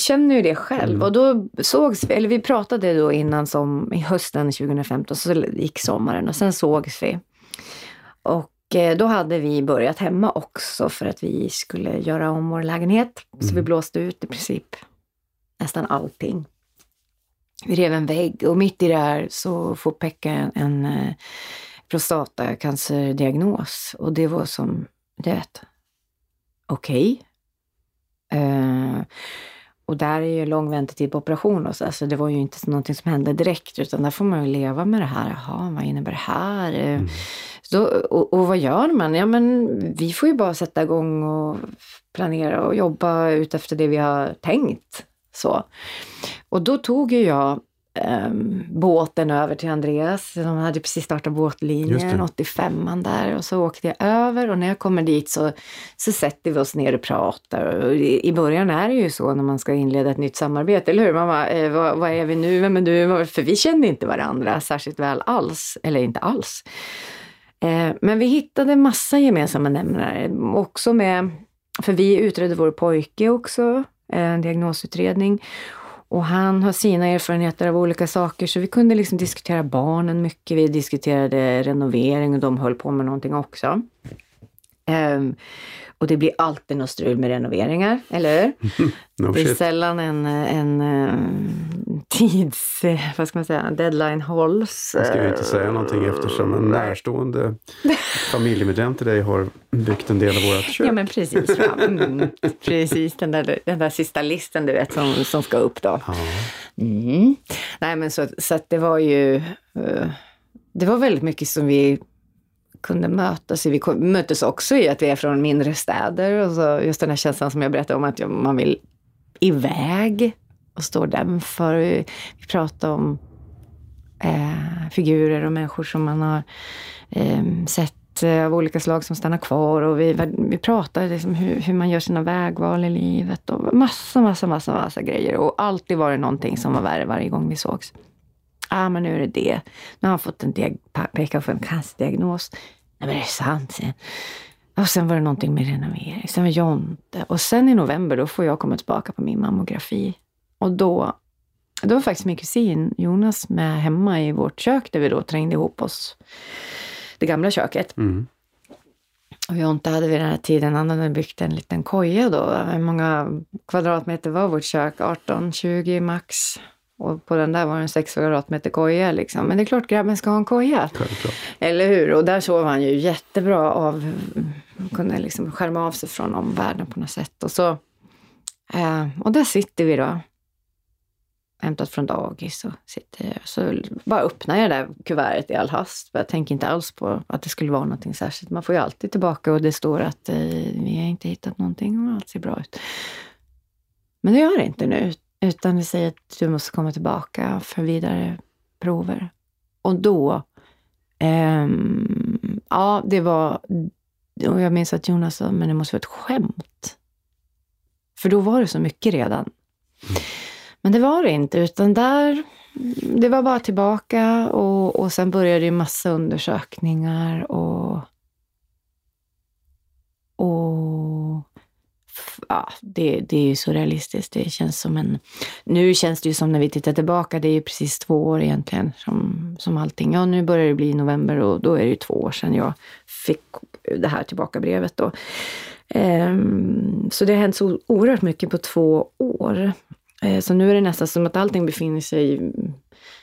Speaker 1: känner ju det själv.
Speaker 3: Mm.
Speaker 1: Och då sågs vi, eller vi pratade då innan som i hösten 2015, så gick sommaren och sen sågs vi. Och eh, då hade vi börjat hemma också för att vi skulle göra om vår lägenhet. Så vi
Speaker 3: Mm.
Speaker 1: blåste ut i princip nästan allting. Vi rev en vägg och mitt i det här så får Pekka en, en eh, prostatacancerdiagnos. Och det var som, du vet, okej. Eh, och där är ju lång väntetid på operation och så, alltså det var ju inte någonting som hände direkt utan där får man ju leva med det här. Jaha, vad innebär det här?
Speaker 3: Mm.
Speaker 1: Så, och, och vad gör man? Ja men vi får ju bara sätta igång och planera och jobba ut efter det vi har tänkt. Så. Och då tog ju jag ehm, båten över till Andreas. De hade precis startat båtlinjen,
Speaker 3: det.
Speaker 1: 85 där. Och så åkte jag över och när jag kommer dit så, så sätter vi oss ner och pratar. Och i, I början är det ju så när man ska inleda ett nytt samarbete, eller hur? Man bara, eh, vad, vad är vi nu? Vem är du? För vi kände inte varandra särskilt väl alls, eller inte alls. Eh, men vi hittade massa gemensamma nämnare, också med, för vi utredde vår pojke också, en diagnosutredning. Och han har sina erfarenheter av olika saker, så vi kunde liksom diskutera barnen mycket. Vi diskuterade renovering och de höll på med någonting också. Ehm, och det blir alltid något strul med renoveringar, eller hur?
Speaker 3: No
Speaker 1: Det är
Speaker 3: shit.
Speaker 1: sällan en, en, eh, tids, eh, vad ska man säga, deadline hålls.
Speaker 3: Jag ska ju inte säga någonting eftersom en närstående familjemedlem till dig har byggt en del av vårt kök.
Speaker 1: Ja men precis. Va? Mm, precis, den där, den där sista listan du vet som, som ska upp då.
Speaker 3: Ja.
Speaker 1: Mm. Nej men så, så att det var ju, eh, det var väldigt mycket som vi kunde mötas i. Vi möttes också i att vi är från mindre städer och så just den här känslan som jag berättade om att man vill iväg och står där för. Vi, pratade om eh, figurer och människor som man har eh, sett eh, av olika slag som stannar kvar och vi, vi pratade liksom hur, hur man gör sina vägval i livet och massa, massa, massa, massa grejer. Och alltid var det någonting som var värre varje gång vi sågs. Ah, men nu är det det. Nu har han fått en diag- peka på en cancerdiagnos. Nej, men det är sant. han. Och sen var det någonting med renovering. Sen var Jonte. Och sen i november, då får jag komma tillbaka på min mammografi. Och då, då var faktiskt min kusin Jonas med hemma i vårt kök där vi då trängde ihop oss. Det gamla köket.
Speaker 3: Mm.
Speaker 1: Och Jonte hade vid den här tiden, han hade byggt en liten koja då. Hur många kvadratmeter var vårt kök? 18, 20 max. Och på den där var det en 6 kvadratmeter koja liksom. Men det är klart grabben ska ha en koja.
Speaker 3: Självklart.
Speaker 1: Eller hur? Och där sov han ju jättebra av, kunde liksom skärma av sig från omvärlden på något sätt. Och, så, eh, och där sitter vi då, hämtat från dagis och sitter jag. Så bara öppnar jag det där kuvertet i all hast. Jag tänker inte alls på att det skulle vara någonting särskilt. Man får ju alltid tillbaka och det står att eh, vi har inte hittat någonting och allt ser bra ut. Men det gör det inte nu, utan det säger att du måste komma tillbaka för vidare prover. Och då Ehm, ja, det var... Och jag minns att Jonas sa, men det måste vara ett skämt. För då var det så mycket redan. Men det var det inte, utan där... Det var bara tillbaka och, och sen började ju massa undersökningar och... Och... Ja, det, det är ju surrealistiskt. Det känns som en... Nu känns det ju som när vi tittar tillbaka, det är ju precis två år egentligen som, som allting. Ja, nu börjar det bli november och då är det ju två år sedan jag fick det här tillbakabrevet då. Ehm, så det har hänt så oerhört mycket på två år. Eh, så nu är det nästan som att allting befinner sig i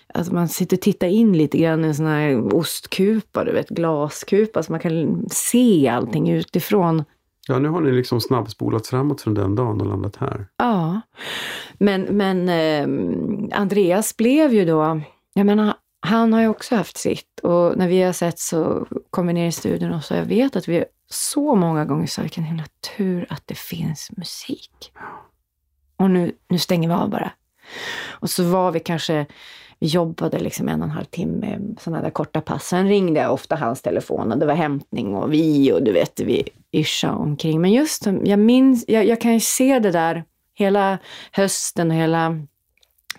Speaker 1: att man sitter och tittar in lite grann i en sån här ostkupa, du vet, glaskupa, så man kan se allting utifrån.
Speaker 3: Ja, nu har ni liksom snabbspolat framåt från den dagen och landat här.
Speaker 1: Ja, men, men eh, Andreas blev ju då, jag menar, han har ju också haft sitt och när vi har sett så kom vi ner i studion och så jag vet att vi så många gånger sa vilken himla tur att det finns musik. Och nu, nu stänger vi av bara. Och så var vi kanske, jobbade liksom en och en halv timme, sådana där korta pass. Sen ringde jag ofta hans telefon och det var hämtning och vi och du vet, vi yrsa omkring. Men just, jag minns, jag, jag kan ju se det där hela hösten och hela,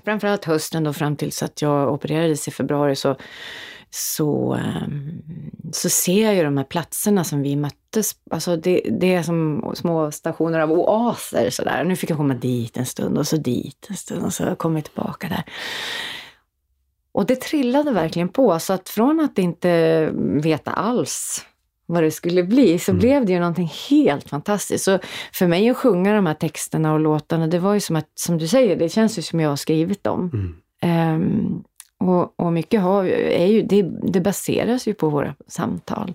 Speaker 1: framförallt hösten då fram tills att jag opererades i februari så, så, ehm, så ser jag ju de här platserna som vi möttes alltså det, det är som små stationer av oaser sådär. Nu fick jag komma dit en stund och så dit en stund och så kom jag tillbaka där. Och det trillade verkligen på, så att från att inte veta alls vad det skulle bli, så mm. blev det ju någonting helt fantastiskt. Så för mig att sjunga de här texterna och låtarna, det var ju som att, som du säger, det känns ju som jag har skrivit dem. Mm. Um, och, och mycket har, är ju, det, det baseras ju på våra samtal.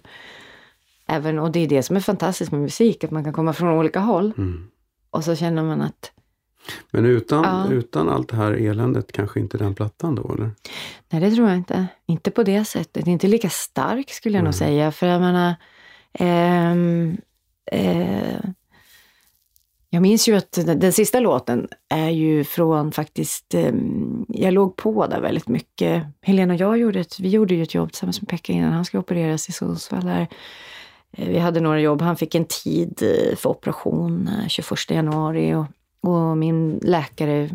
Speaker 1: Även, och det är det som är fantastiskt med musik, att man kan komma från olika håll. Mm. Och så känner man att...
Speaker 3: Men utan, ja. utan allt det här eländet, kanske inte den plattan då, eller?
Speaker 1: Nej, det tror jag inte. Inte på det sättet. Inte lika stark skulle jag mm. nog säga. För jag menar... Eh, eh, jag minns ju att den sista låten är ju från faktiskt, eh, jag låg på där väldigt mycket. Helena och jag gjorde ett, vi gjorde ju ett jobb tillsammans med Pekka innan han skulle opereras i Sundsvall. Där. Eh, vi hade några jobb, han fick en tid eh, för operation 21 januari och, och min läkare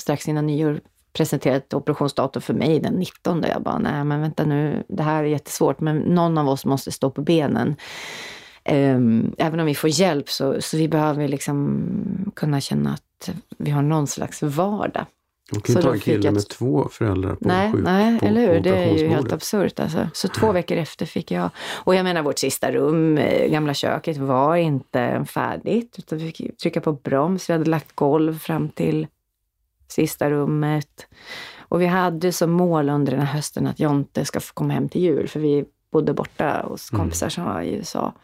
Speaker 1: strax innan nyår presenterade ett operationsdatum för mig den 19. Jag bara, nej men vänta nu, det här är jättesvårt, men någon av oss måste stå på benen. Um, även om vi får hjälp så, så vi behöver liksom kunna känna att vi har någon slags vardag.
Speaker 3: Man kan ju ta en kille jag... med två föräldrar på
Speaker 1: Nej,
Speaker 3: sjuk,
Speaker 1: nej
Speaker 3: på,
Speaker 1: eller hur? Det är ju helt absurt. Alltså. Så två veckor efter fick jag... Och jag menar, vårt sista rum, eh, gamla köket, var inte färdigt. Utan vi fick trycka på broms. Vi hade lagt golv fram till sista rummet. Och vi hade som mål under den här hösten att Jonte ska få komma hem till jul, för vi bodde borta hos mm. kompisar mm. som var i USA.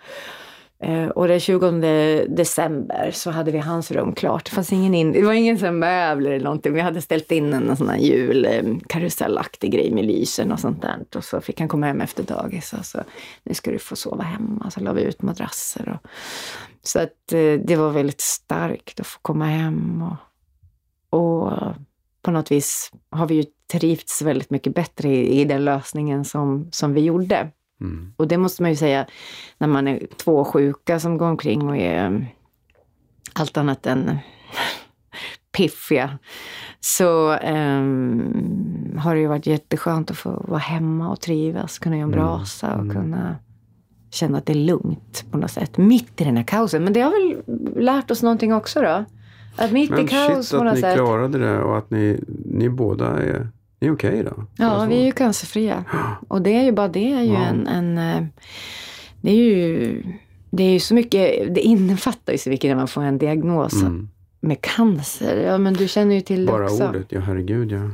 Speaker 1: Eh, och den 20 december så hade vi hans rum klart. Det, fanns ingen in, det var ingen sån möbler eller någonting. Vi hade ställt in en sån här julkarusellaktig eh, grej med lysen och sånt där. Och så fick han komma hem efter dagis. Och så, nu ska du få sova hemma. Så la vi ut madrasser. Och, så att eh, det var väldigt starkt att få komma hem. Och, och på något vis har vi ju trivts väldigt mycket bättre i, i den lösningen som, som vi gjorde. Mm. Och det måste man ju säga när man är två sjuka som går omkring och är mm, allt annat än piffiga. Så um, har det ju varit jätteskönt att få vara hemma och trivas, kunna göra en mm. brasa och mm. kunna känna att det är lugnt på något sätt. Mitt i den här kaosen. Men det har väl lärt oss någonting också då? Att mitt
Speaker 3: Men
Speaker 1: i kaos
Speaker 3: shit
Speaker 1: på något
Speaker 3: att ni
Speaker 1: sätt.
Speaker 3: klarade det och att ni, ni båda är det är okej okay då?
Speaker 1: Ja, vi är ju cancerfria. Och det är ju bara det är ju wow. en, en... Eh, det är ju... Det är ju så mycket... Det innefattar ju så mycket när man får en diagnos mm. med cancer. Ja, men du känner ju till det
Speaker 3: bara
Speaker 1: också.
Speaker 3: Bara ordet, ja herregud ja.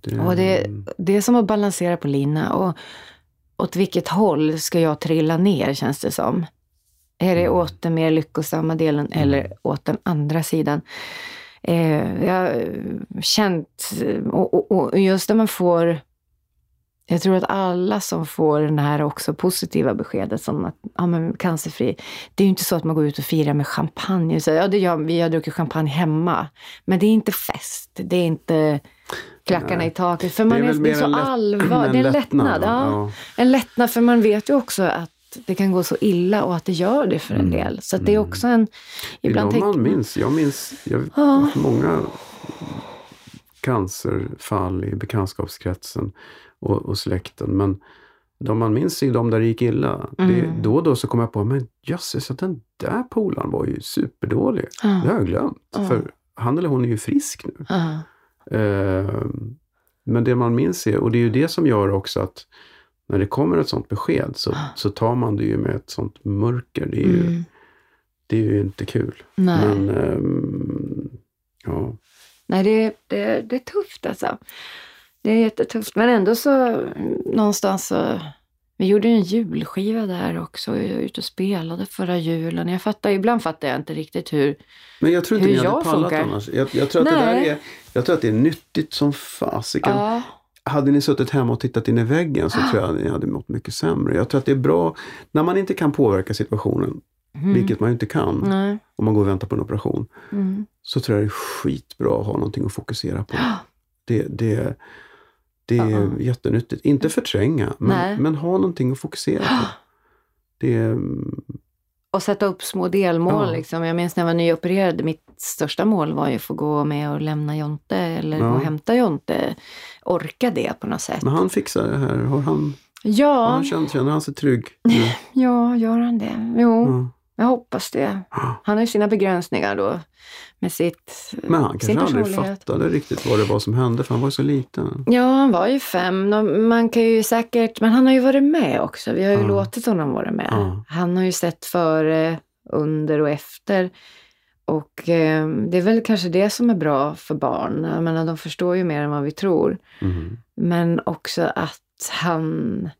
Speaker 1: Det... Och det, det är som att balansera på lina. Och åt vilket håll ska jag trilla ner, känns det som. Är det mm. åt den mer lyckosamma delen mm. eller åt den andra sidan? Eh, jag känt, och, och, och just när man får jag tror att alla som får den här också positiva beskedet som att ja, men cancerfri. Det är ju inte så att man går ut och firar med champagne. Så, ja, det gör, vi har druckit champagne hemma. Men det är inte fest. Det är inte klackarna Nej. i taket. För man det är, är, det är så allvar. Det är en lättnad. lättnad ja. ja. En lättnad, för man vet ju också att det kan gå så illa och att det gör det för en mm. del. Så det är mm. också en...
Speaker 3: Ibland tänk... man minns. Jag minns jag, ja. många cancerfall i bekantskapskretsen och, och släkten. Men de man minns är de där det gick illa. Mm. Det, då och då så kom jag på, men jösses, den där polaren var ju superdålig. Ja. Det har jag glömt. Ja. För han eller hon är ju frisk nu. Uh, men det man minns är, och det är ju det som gör också att när det kommer ett sånt besked så, ah. så tar man det ju med ett sånt mörker. Det är ju, mm. det är ju inte kul.
Speaker 1: Nej.
Speaker 3: Men, um, ja.
Speaker 1: Nej, det, det, det är tufft alltså. Det är jättetufft. Men ändå så någonstans så... Vi gjorde en julskiva där också. Jag var ute och spelade förra julen. Jag fattar, ibland fattar jag inte riktigt hur
Speaker 3: Men jag tror inte ni hade pallat funkar. annars. Jag, jag, tror att det där är, jag tror att det är nyttigt som fasiken. Ja hade ni suttit hemma och tittat in i väggen så tror jag att ni hade mått mycket sämre. Jag tror att det är bra när man inte kan påverka situationen, mm. vilket man ju inte kan Nej. om man går och väntar på en operation. Mm. Så tror jag det är skitbra att ha någonting att fokusera på. Det, det, det är uh -uh. jättenyttigt. Inte förtränga, men, men ha någonting att fokusera på. Det
Speaker 1: och sätta upp små delmål. Ja. Liksom. Jag minns när jag var nyopererad, mitt största mål var ju att få gå med och lämna Jonte eller ja. gå och hämta Jonte. Orka det på något sätt.
Speaker 3: Men han fixar det här? Har han...
Speaker 1: Ja,
Speaker 3: Han känner, känner han sig trygg nu?
Speaker 1: ja, gör han det? Jo,
Speaker 3: Ja.
Speaker 1: jag hoppas det. Han har ju sina begränsningar då med sitt,
Speaker 3: Men han kanske aldrig fattade riktigt vad det var som hände, för han var ju så liten.
Speaker 1: Ja, han var ju fem. Man kan ju säkert, men han har ju varit med också. Vi har ju
Speaker 3: Ja.
Speaker 1: låtit honom vara med.
Speaker 3: Ja.
Speaker 1: Han har ju sett före, under och efter. Och eh, det är väl kanske det som är bra för barn. Jag menar, de förstår ju mer än vad vi tror.
Speaker 3: Mhm.
Speaker 1: Men också att han,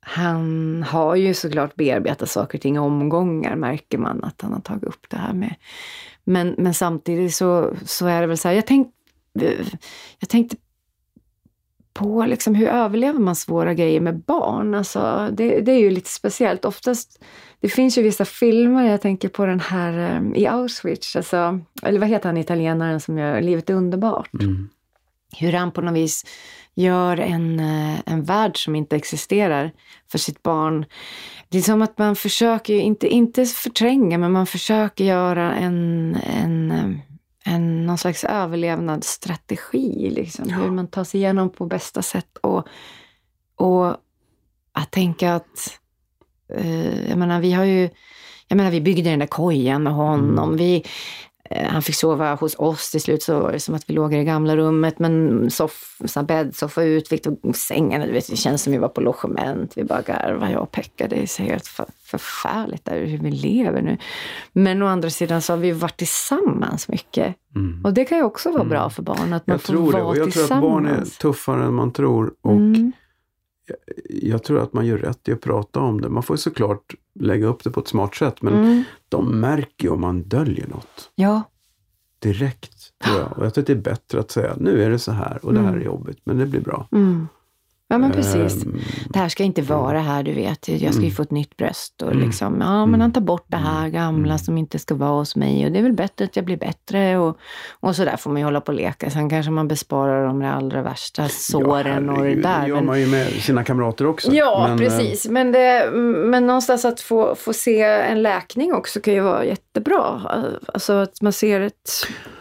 Speaker 1: han har ju såklart bearbetat saker och ting i omgångar, märker man att han har tagit upp det här med. Men, men samtidigt så, så är det väl så här, jag, tänk, jag tänkte på liksom hur överlever man svåra grejer med barn? Alltså, det, det är ju lite speciellt. Oftast, det finns ju vissa filmer, jag tänker på den här eh, i Auschwitz, alltså, eller vad heter han italienaren som gör Livet är underbart?
Speaker 3: Mm.
Speaker 1: hur han på något vis gör en, eh, en värld som inte existerar för sitt barn. Det är som att man försöker, inte, inte förtränga, men man försöker göra en, en, eh, en någon slags överlevnadsstrategi. Liksom, Hur man tar sig igenom på bästa sätt. Och, och att tänka att, eh, jag menar vi har ju, jag menar vi byggde den där kojan med honom. Vi, Eh, Han fick sova hos oss till slut så var det som att vi låg i det gamla rummet men soff, så bäddsoffa ut, vi tog sängen, du vet, det känns som vi var på logement. Vi bara garvade, jag och Pekka. Det är så helt för, förfärligt där, hur vi lever nu. Men å andra sidan så har vi varit tillsammans mycket.
Speaker 3: Mm.
Speaker 1: Och det kan ju också vara bra för barn, att man
Speaker 3: Jag
Speaker 1: får
Speaker 3: tror det.
Speaker 1: vara
Speaker 3: Och jag tror att barn är
Speaker 1: tillsammans.
Speaker 3: tuffare än man tror. Och
Speaker 1: Mm.
Speaker 3: Jag tror att man gör rätt i att prata om det. Man får såklart lägga upp det på ett smart sätt. Men
Speaker 1: Mm.
Speaker 3: de märker ju om man döljer något.
Speaker 1: Ja,
Speaker 3: Direkt, tror jag. Och jag tror att det är bättre att säga, nu är det så här och det här är jobbigt, men det blir bra.
Speaker 1: mm. Ja men precis.
Speaker 3: Ehm,
Speaker 1: Det här ska inte vara här, du vet. Jag ska ju få ett nytt bröst. Och
Speaker 3: Mm.
Speaker 1: liksom, ja, men han tar bort det här gamla som inte ska vara hos mig. Och det är väl bättre att jag blir bättre. Och, och så där får man ju hålla på och leka. Sen kanske man besparar de allra värsta såren och det där.
Speaker 3: Det gör man ju med sina kamrater också.
Speaker 1: ja,
Speaker 3: Men, eh,
Speaker 1: precis. Men, det, men någonstans att få, få se en läkning också kan ju vara jättebra. Alltså att man ser ett,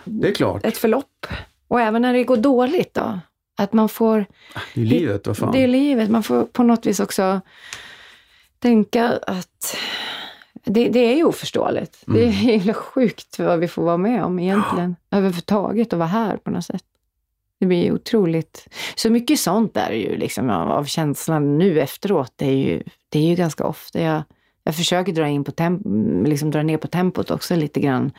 Speaker 3: Det är klart,
Speaker 1: ett förlopp. Och även när det går dåligt då. Att man får
Speaker 3: det är livet, vad fan.
Speaker 1: det är livet. Man får på något vis också tänka att det, det är ju oförståeligt. Det är himla sjukt vad vi får vara med om egentligen. Överhuvudtaget och vara här på något sätt. Det blir ju otroligt. Så mycket sånt är det ju liksom av, av känslan nu efteråt. Det är ju, det är ju ganska ofta jag, jag försöker dra, in på temp, liksom dra ner på tempot också lite grann.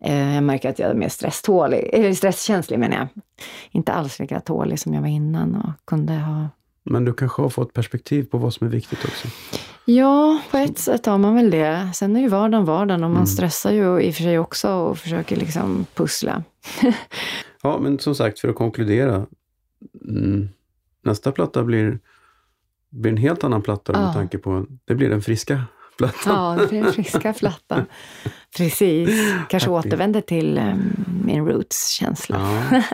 Speaker 1: Eh, Jag märker att jag är mer stresstålig, eller stresskänslig menar jag. Inte alls lika tålig som jag var innan och kunde ha
Speaker 3: Men du kanske har fått perspektiv på vad som är viktigt också.
Speaker 1: Ja, på ett sätt har man väl det. Sen är ju vardagen vardagen och man stressar ju i och för sig också och försöker liksom pussla.
Speaker 3: Ja, men som sagt, för att konkludera. Mm, nästa platta blir, blir en helt annan platta
Speaker 1: Ja.
Speaker 3: med tanke på, det blir den friska plattan.
Speaker 1: Ja, den friska plattan. Precis. Kanske
Speaker 3: Happy.
Speaker 1: återvänder till um, min roots-känsla.
Speaker 3: Ja.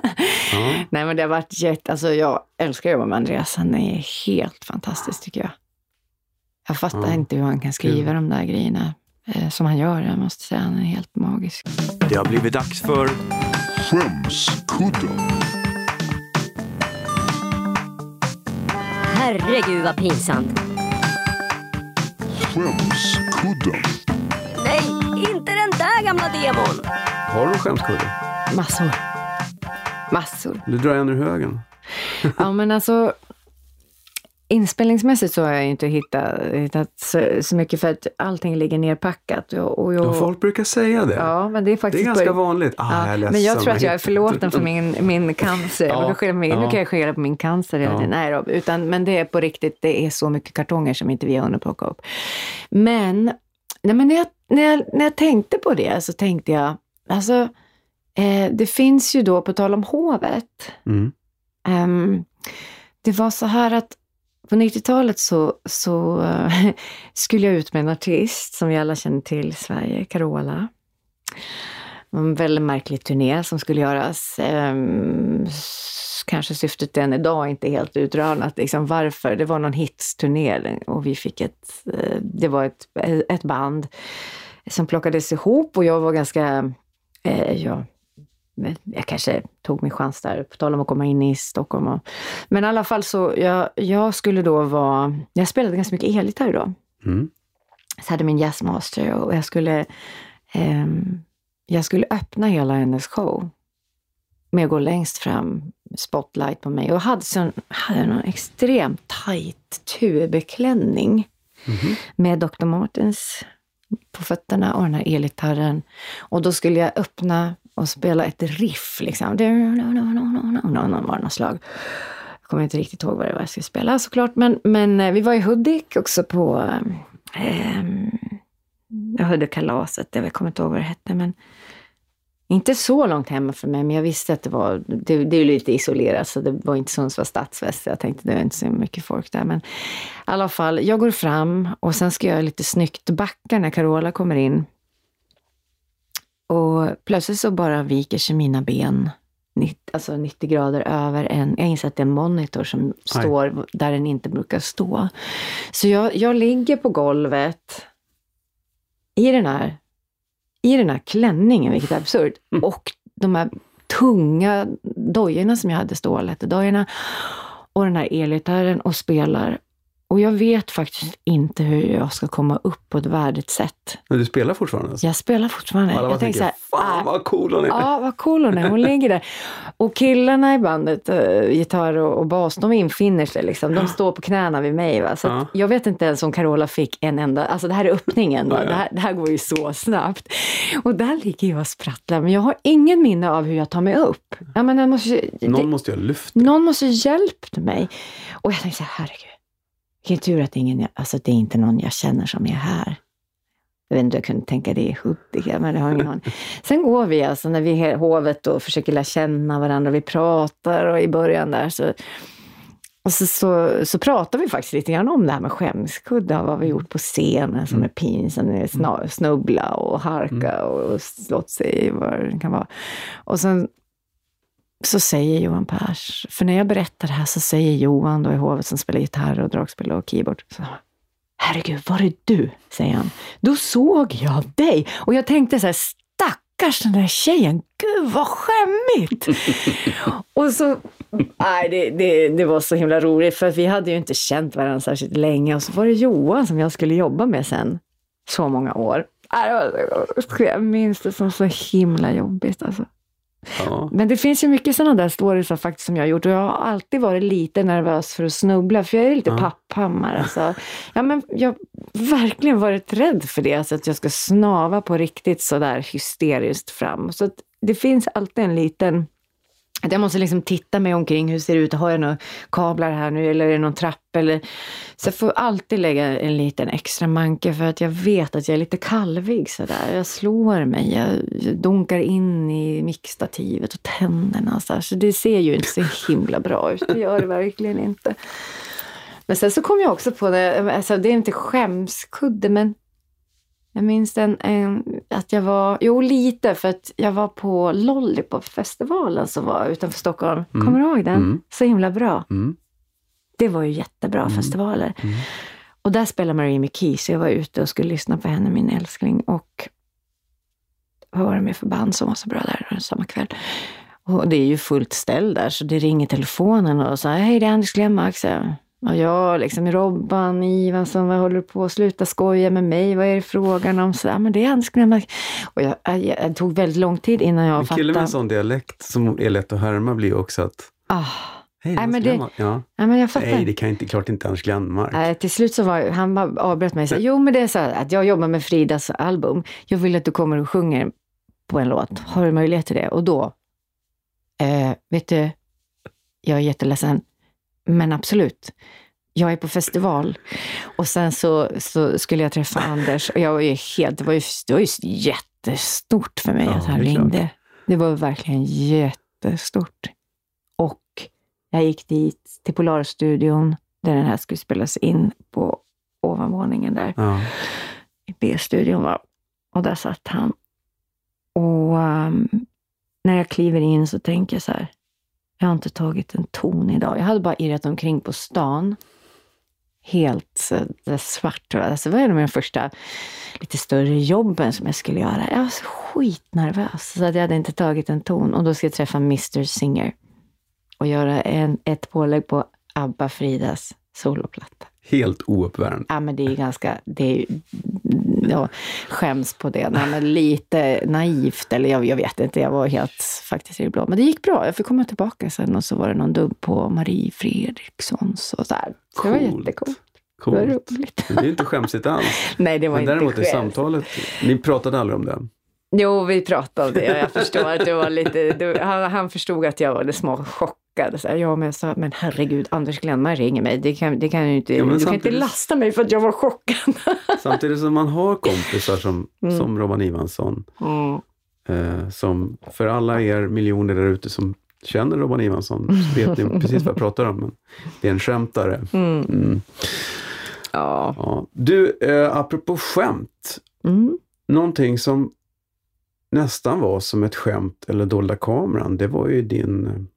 Speaker 3: Ja.
Speaker 1: Nej, men det har varit jätte... Alltså jag älskar att jobba med Andreas. Han är helt fantastisk tycker jag. Jag fattar
Speaker 3: Ja.
Speaker 1: inte hur han kan skriva de där grejerna eh, som han gör. Jag måste säga, han är helt magisk.
Speaker 2: Det har blivit dags för
Speaker 4: Skämskudden.
Speaker 5: Herregud vad pinsamt.
Speaker 4: Skämskudden.
Speaker 5: Nej, inte den där gamla demon.
Speaker 3: Har du skämskudde?
Speaker 1: Massor. Massor.
Speaker 3: Du drar en ur högen.
Speaker 1: Ja, men alltså inspelningsmässigt så har jag inte hittat, hittat så, så mycket för att allting ligger nerpackat. Och, och jag,
Speaker 3: Ja, folk brukar säga det.
Speaker 1: ja, men det är
Speaker 3: det
Speaker 1: faktiskt
Speaker 3: är ganska
Speaker 1: på-
Speaker 3: vanligt. Ah,
Speaker 1: Ja,
Speaker 3: jag
Speaker 1: men jag tror att jag är förlåten för min, min cancer.
Speaker 3: Ja,
Speaker 1: mig, Nu
Speaker 3: ja.
Speaker 1: kan jag skylla på min cancer hela
Speaker 3: Ja.
Speaker 1: tiden. Nej då, utan, men det är på riktigt, det är så mycket kartonger som inte vi har hunnit plocka upp. Men, nej, men när, jag, när, jag, när jag tänkte på det så tänkte jag, alltså eh, det finns ju då, på tal om hovet,
Speaker 3: Mm.
Speaker 1: Ehm, det var så här att på 90-talet så, så eh, skulle jag ut med en artist som vi alla känner till i Sverige, Carola. Det var En väldigt märklig turné som skulle göras. Ehm, kanske syftet än idag inte helt utrönat. Liksom varför. Det var någon hitsturné och vi fick ett, eh, det var ett, ett band som plockades ihop och jag var ganska, eh, ja, jag kanske tog min chans där, på tal om att komma in i Stockholm. Och, men i alla fall så, jag, jag skulle då vara, jag spelade ganska mycket elgitarr då.
Speaker 3: Mm.
Speaker 1: Så hade min jazzmaster och jag skulle, ehm, jag skulle öppna hela hennes show med att gå längst fram, spotlight på mig. Och hade, sån, hade en extremt tight tubklänning med Dr. Martens på fötterna och den här elgitarren. Och då skulle jag öppna och spela ett riff liksom. Det var något slag. Jag kommer inte riktigt ihåg vad det var jag skulle spela såklart. Men, men eh, vi var i Hudik också på eh, jag hörde kalaset. Jag kommer inte ihåg vad det hette. Men inte så långt hemma för mig, men jag visste att det var, det, det är lite isolerat, så det var inte Sundsvalls stadsväst. Jag tänkte det var inte så mycket folk där. Men i alla fall, jag går fram och sen ska jag lite snyggt backa när Carola kommer in. Och plötsligt så bara viker sig mina ben 90, alltså 90 grader över en, jag inser att det är en monitor som står där den inte brukar stå. Så jag, jag ligger på golvet i den här i den här klänningen, vilket är absurt, och de här tunga dojorna som jag hade, stålättedojorna, och den här elgitarren och spelar. Och jag vet faktiskt inte hur jag ska komma upp på ett värdigt sätt.
Speaker 3: Men du spelar fortfarande? Alltså?
Speaker 1: Jag spelar fortfarande.
Speaker 3: Alla
Speaker 1: jag tänker
Speaker 3: tänker,
Speaker 1: så här,
Speaker 3: fan
Speaker 1: äh,
Speaker 3: vad cool hon är.
Speaker 1: Ja, vad cool hon är. Hon ligger där. Och killarna i bandet, uh, gitarr och, och bas, de infinner sig. Liksom. De står på knäna vid mig. Va? Så
Speaker 3: Ja.
Speaker 1: jag vet inte ens om Carola fick en enda... Alltså det här är öppningen.
Speaker 3: Ja, ja.
Speaker 1: Det, här, det här går ju så snabbt. Och där ligger jag och sprattlar. Men jag har ingen minne av hur jag tar mig upp. Ja, men jag måste, det,
Speaker 3: Någon måste ju ha lyft.
Speaker 1: någon måste ha hjälpt mig. Och jag tänkte så här, herregud. Vilken tur att ingen, alltså det är inte någon jag känner som är här. Jag vet inte, jag kunde tänka det i Hudik, men det har ingen aning. Sen går vi alltså när vi är hovet och försöker lära känna varandra. Vi pratar och i början där så, och så, så, så pratar vi faktiskt lite grann om det här med skämskudde och vad vi gjort på scenen som är pinsamt, sna- snubbla och harka och slått sig, vad det kan vara. Och sen så säger Johan Pers, för när jag berättar det här så säger Johan då i hovet som spelar gitarr och dragspel och keyboard, så, Herregud, var är du? säger han. Då såg jag dig och jag tänkte så här, stackars den där tjejen, gud vad skämmigt! och så, nej det, det, det var så himla roligt för vi hade ju inte känt varandra särskilt länge och så var det Johan som jag skulle jobba med sen, så många år. Det Jag minns det som så himla jobbigt alltså.
Speaker 3: Ja.
Speaker 1: Men det finns ju mycket sådana där stories som faktiskt som jag har gjort och jag har alltid varit lite nervös för att snubbla för jag är lite
Speaker 3: Ja.
Speaker 1: papphammar. Alltså. Ja, men jag har verkligen varit rädd för det, alltså att jag ska snava på riktigt sådär hysteriskt fram. Så det finns alltid en liten att jag måste liksom titta mig omkring, hur ser det ut? Har jag några kablar här nu eller är det någon trappa? Eller... Så jag får alltid lägga en liten extra manke för att jag vet att jag är lite kalvig sådär. Jag slår mig, jag dunkar in i mickstativet och tänderna. Så, så det ser ju inte så himla bra ut, det gör det verkligen inte. Men sen så kom jag också på det, alltså det är inte skämskudde men jag minns en, en, att jag var, jo lite, för att jag var på Lollipop-festivalen som var utanför Stockholm.
Speaker 3: Mm.
Speaker 1: Kommer du ihåg den?
Speaker 3: Mm.
Speaker 1: Så himla bra.
Speaker 3: Mm.
Speaker 1: Det var ju jättebra festivaler.
Speaker 3: Mm.
Speaker 1: Och där spelade Marie McKee, så jag var ute och skulle lyssna på henne, min älskling. Och vad var det med för band som var så bra där samma kväll? Och det är ju fullt ställ där, så det ringer telefonen och så här, hej det är Anders Glenmark. Och jag liksom, Robban, Ivansson, vad håller du på? Sluta skoja med mig, vad är det frågan om? Så, ja, men det är Glenmark. Och jag, jag, jag tog väldigt lång tid innan jag
Speaker 3: En kille med en
Speaker 1: fattade.
Speaker 3: sån dialekt som är lätt att härma blir också att
Speaker 1: Ah,
Speaker 3: Hej,
Speaker 1: Nej, men det-.
Speaker 3: Ja.
Speaker 1: ja, men jag fattar.
Speaker 3: Nej, det kan inte, klart inte Anders Glenmark.
Speaker 1: Nej, till slut så var han bara avbröt mig och sa, jo men det är så här att jag jobbar med Fridas album. Jag vill att du kommer och sjunger på en låt. Har du möjlighet till det? Och då, eh, vet du, jag är jätteledsen, men absolut. Jag är på festival och sen så, så skulle jag träffa Anders och jag var ju helt, det var ju, det var ju jättestort för mig
Speaker 3: Ja,
Speaker 1: att han
Speaker 3: är klart.
Speaker 1: ringde. Det var verkligen jättestort. Och jag gick dit till Polarstudion där den här skulle spelas in på ovanvåningen där
Speaker 3: Ja.
Speaker 1: i B-studion. Va? Och där satt han. Och ehm, när jag kliver in så tänker jag så här, jag har inte tagit en ton idag. Jag hade bara irrat omkring på stan helt så svart. Alltså, det var en av mina första lite större jobben som jag skulle göra. Jag var så skitnervös så att jag hade inte tagit en ton. Och då ska jag träffa Mr Singer och göra en, ett pålägg på Abba Fridas soloplatta.
Speaker 3: Helt ouppvärmd.
Speaker 1: Ja, men det är ganska, det är jag skäms på det. Nej, men lite naivt, eller jag, jag vet inte, jag var helt faktiskt i blå. Men det gick bra, jag fick komma tillbaka sen och så var det någon dubb på Marie Fredrikssons och så här. Så det var
Speaker 3: Coolt.
Speaker 1: jättecoolt. Det var
Speaker 3: Coolt.
Speaker 1: roligt.
Speaker 3: Men det är inte skämsigt alls.
Speaker 1: Nej, det var
Speaker 3: Men
Speaker 1: inte
Speaker 3: däremot i
Speaker 1: skämt.
Speaker 3: samtalet, ni pratade aldrig om det?
Speaker 1: Jo, vi pratade om det. Jag förstår att det var lite... Det, han, han förstod att jag var lite småchockad. Så här, jag sa, men herregud, Anders Glenmark ringer mig. Det kan, det kan ju inte,
Speaker 3: Ja,
Speaker 1: du kan inte lasta mig för att jag var chockad.
Speaker 3: Samtidigt som man har kompisar som, som Robban Ivansson,
Speaker 1: Mm.
Speaker 3: eh, som för alla er miljoner där ute som känner Robban Ivansson, så vet ni precis vad jag pratar om. Men det är en skämtare. Mm.
Speaker 1: Ja.
Speaker 3: Ja. Du, eh, apropå skämt.
Speaker 1: Mm.
Speaker 3: Någonting som nästan var som ett skämt eller dolda kameran, det var ju din,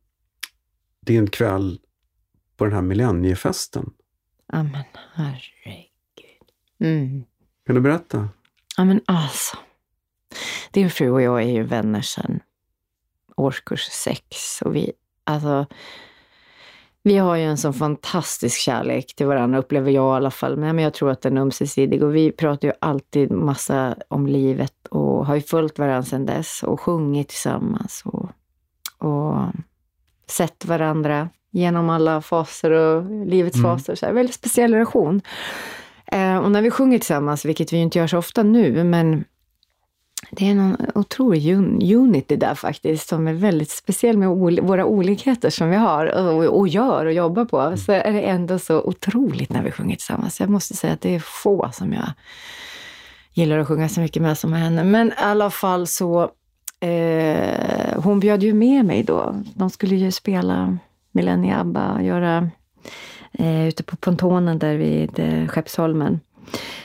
Speaker 3: din kväll på den här millenniefesten.
Speaker 1: Ja, men herregud. Mm.
Speaker 3: Kan du berätta?
Speaker 1: Ja, men alltså. Din fru och jag är ju vänner sedan årskurs sex. Och vi, alltså, vi har ju en sån fantastisk kärlek till varandra, upplever jag i alla fall. Men jag tror att den är ömsesidig. Och vi pratar ju alltid massa om livet och har ju följt varandra sedan dess och sjungit tillsammans. Och, och sett varandra genom alla faser och livets
Speaker 3: Mm.
Speaker 1: faser. Så här, väldigt speciell relation. Eh, och när vi sjunger tillsammans, vilket vi inte gör så ofta nu, men det är någon otrolig un- unity där faktiskt, som är väldigt speciell med ol- våra olikheter som vi har och, och gör och jobbar på. Så är det ändå så otroligt när vi sjunger tillsammans. Jag måste säga att det är få som jag gillar att sjunga så mycket med som henne. Men i alla fall så, eh, hon bjöd ju med mig då. De skulle ju spela Millennia ABBA, göra eh, ute på pontonen där vid eh, Skeppsholmen.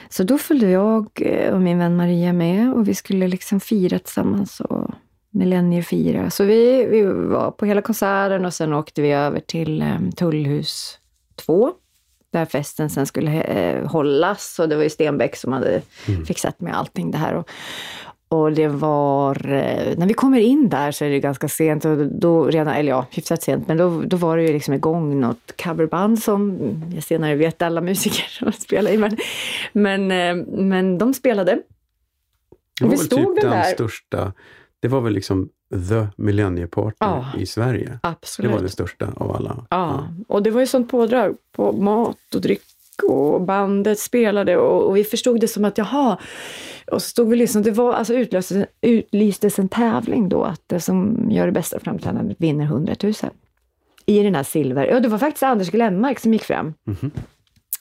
Speaker 1: Så då följde jag eh, och min vän Maria med och vi skulle liksom fira tillsammans och millenniefira. Så vi, vi var på hela konserten och sen åkte vi över till eh, Tullhus 2 där festen sen skulle eh, hållas och det var ju Stenbeck som hade fixat med allting det här. Och, och det var, eh, när vi kommer in där så är det ganska sent, och då redan, eller ja, hyfsat sent, men då, då var det ju liksom igång något coverband som jag senare vet alla musiker som spelar i, men, men, eh, men de spelade.
Speaker 3: Det var
Speaker 1: vi
Speaker 3: väl
Speaker 1: stod
Speaker 3: typ den
Speaker 1: där.
Speaker 3: största, det var väl liksom the millennieparty
Speaker 1: Ja.
Speaker 3: i Sverige.
Speaker 1: Absolut.
Speaker 3: Det var det största av alla.
Speaker 1: Ja, och det var ju sånt pådrag på mat och dryck och bandet spelade och, och vi förstod det som att jaha, och så stod vi liksom, det var alltså utlöstes, utlystes en tävling då att det som gör det bästa framträdandet vinner 100 000. I den här silver, ja det var faktiskt Anders Glenmark som gick fram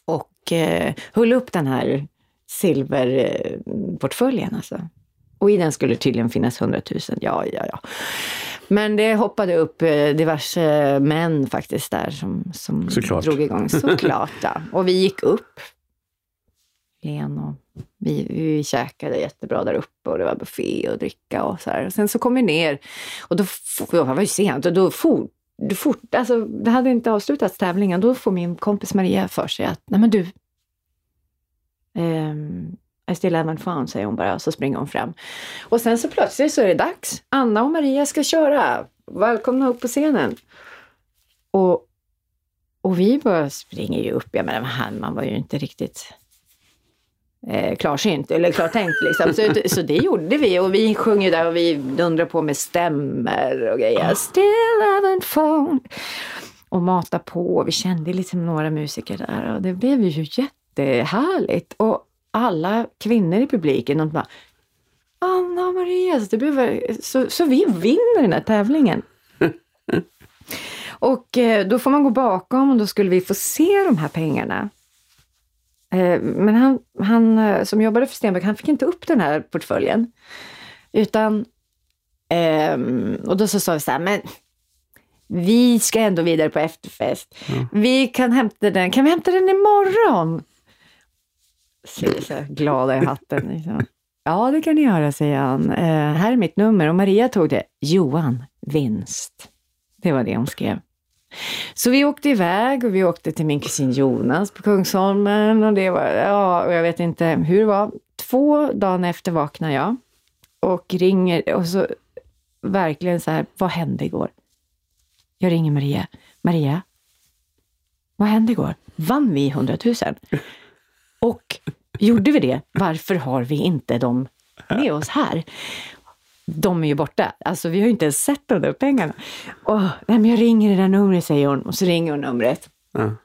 Speaker 1: och eh, höll upp den här silverportföljen alltså. Och i den skulle tydligen finnas 100 000. Ja, ja, ja. Men det hoppade upp eh, diverse män faktiskt där som, som
Speaker 3: Såklart.
Speaker 1: drog igång. Såklart, ja. Och vi gick upp. Len och vi, vi käkade jättebra där uppe och det var buffé och dricka och så här. Och sen så kom vi ner och då, jag var ju sent och då fort, då alltså det hade inte avslutats tävlingen. Då får min kompis Maria för sig att, nej men du, ehm, I still haven't found, säger hon bara, och så springer hon fram. Och sen så plötsligt så är det dags. Anna och Maria ska köra. Välkomna upp på scenen. Och, och vi bara springer ju upp. Jag menar, han, man var ju inte riktigt eh, klarsynt, eller klartänkt liksom. Så, så det gjorde vi och vi sjöng ju där och vi dundrade på med stämmer och grejer. Still haven't found. Och mata på. Vi kände liksom några musiker där och det blev ju jättehärligt. Och alla kvinnor i publiken, de bara Anna och Maria, så, blev, så, så vi vinner den här tävlingen. och eh, då får man gå bakom och då skulle vi få se de här pengarna. Eh, men han, han eh, som jobbade för Stenbeck, han fick inte upp den här portföljen. Utan, ehm, och då så sa vi så här, men vi ska ändå vidare på efterfest. Vi kan hämta den, kan vi hämta den imorgon? Så så glada i hatten. Liksom. Ja, det kan ni göra, säger han. Eh, här är mitt nummer. Och Maria tog det. Johan, vinst. Det var det hon skrev. Så vi åkte iväg och vi åkte till min kusin Jonas på Kungsholmen och det var, ja, och jag vet inte hur det var. Två dagar efter vaknar jag och ringer och så verkligen så här, vad hände igår? Jag ringer Maria. Maria, vad hände igår? Vann vi 100 000? Och gjorde vi det, varför har vi inte dem med oss här? De är ju borta. Alltså vi har ju inte ens sett de där pengarna. Åh, nej, men jag ringer det där numret, säger hon. Och så ringer hon numret.
Speaker 3: Ja.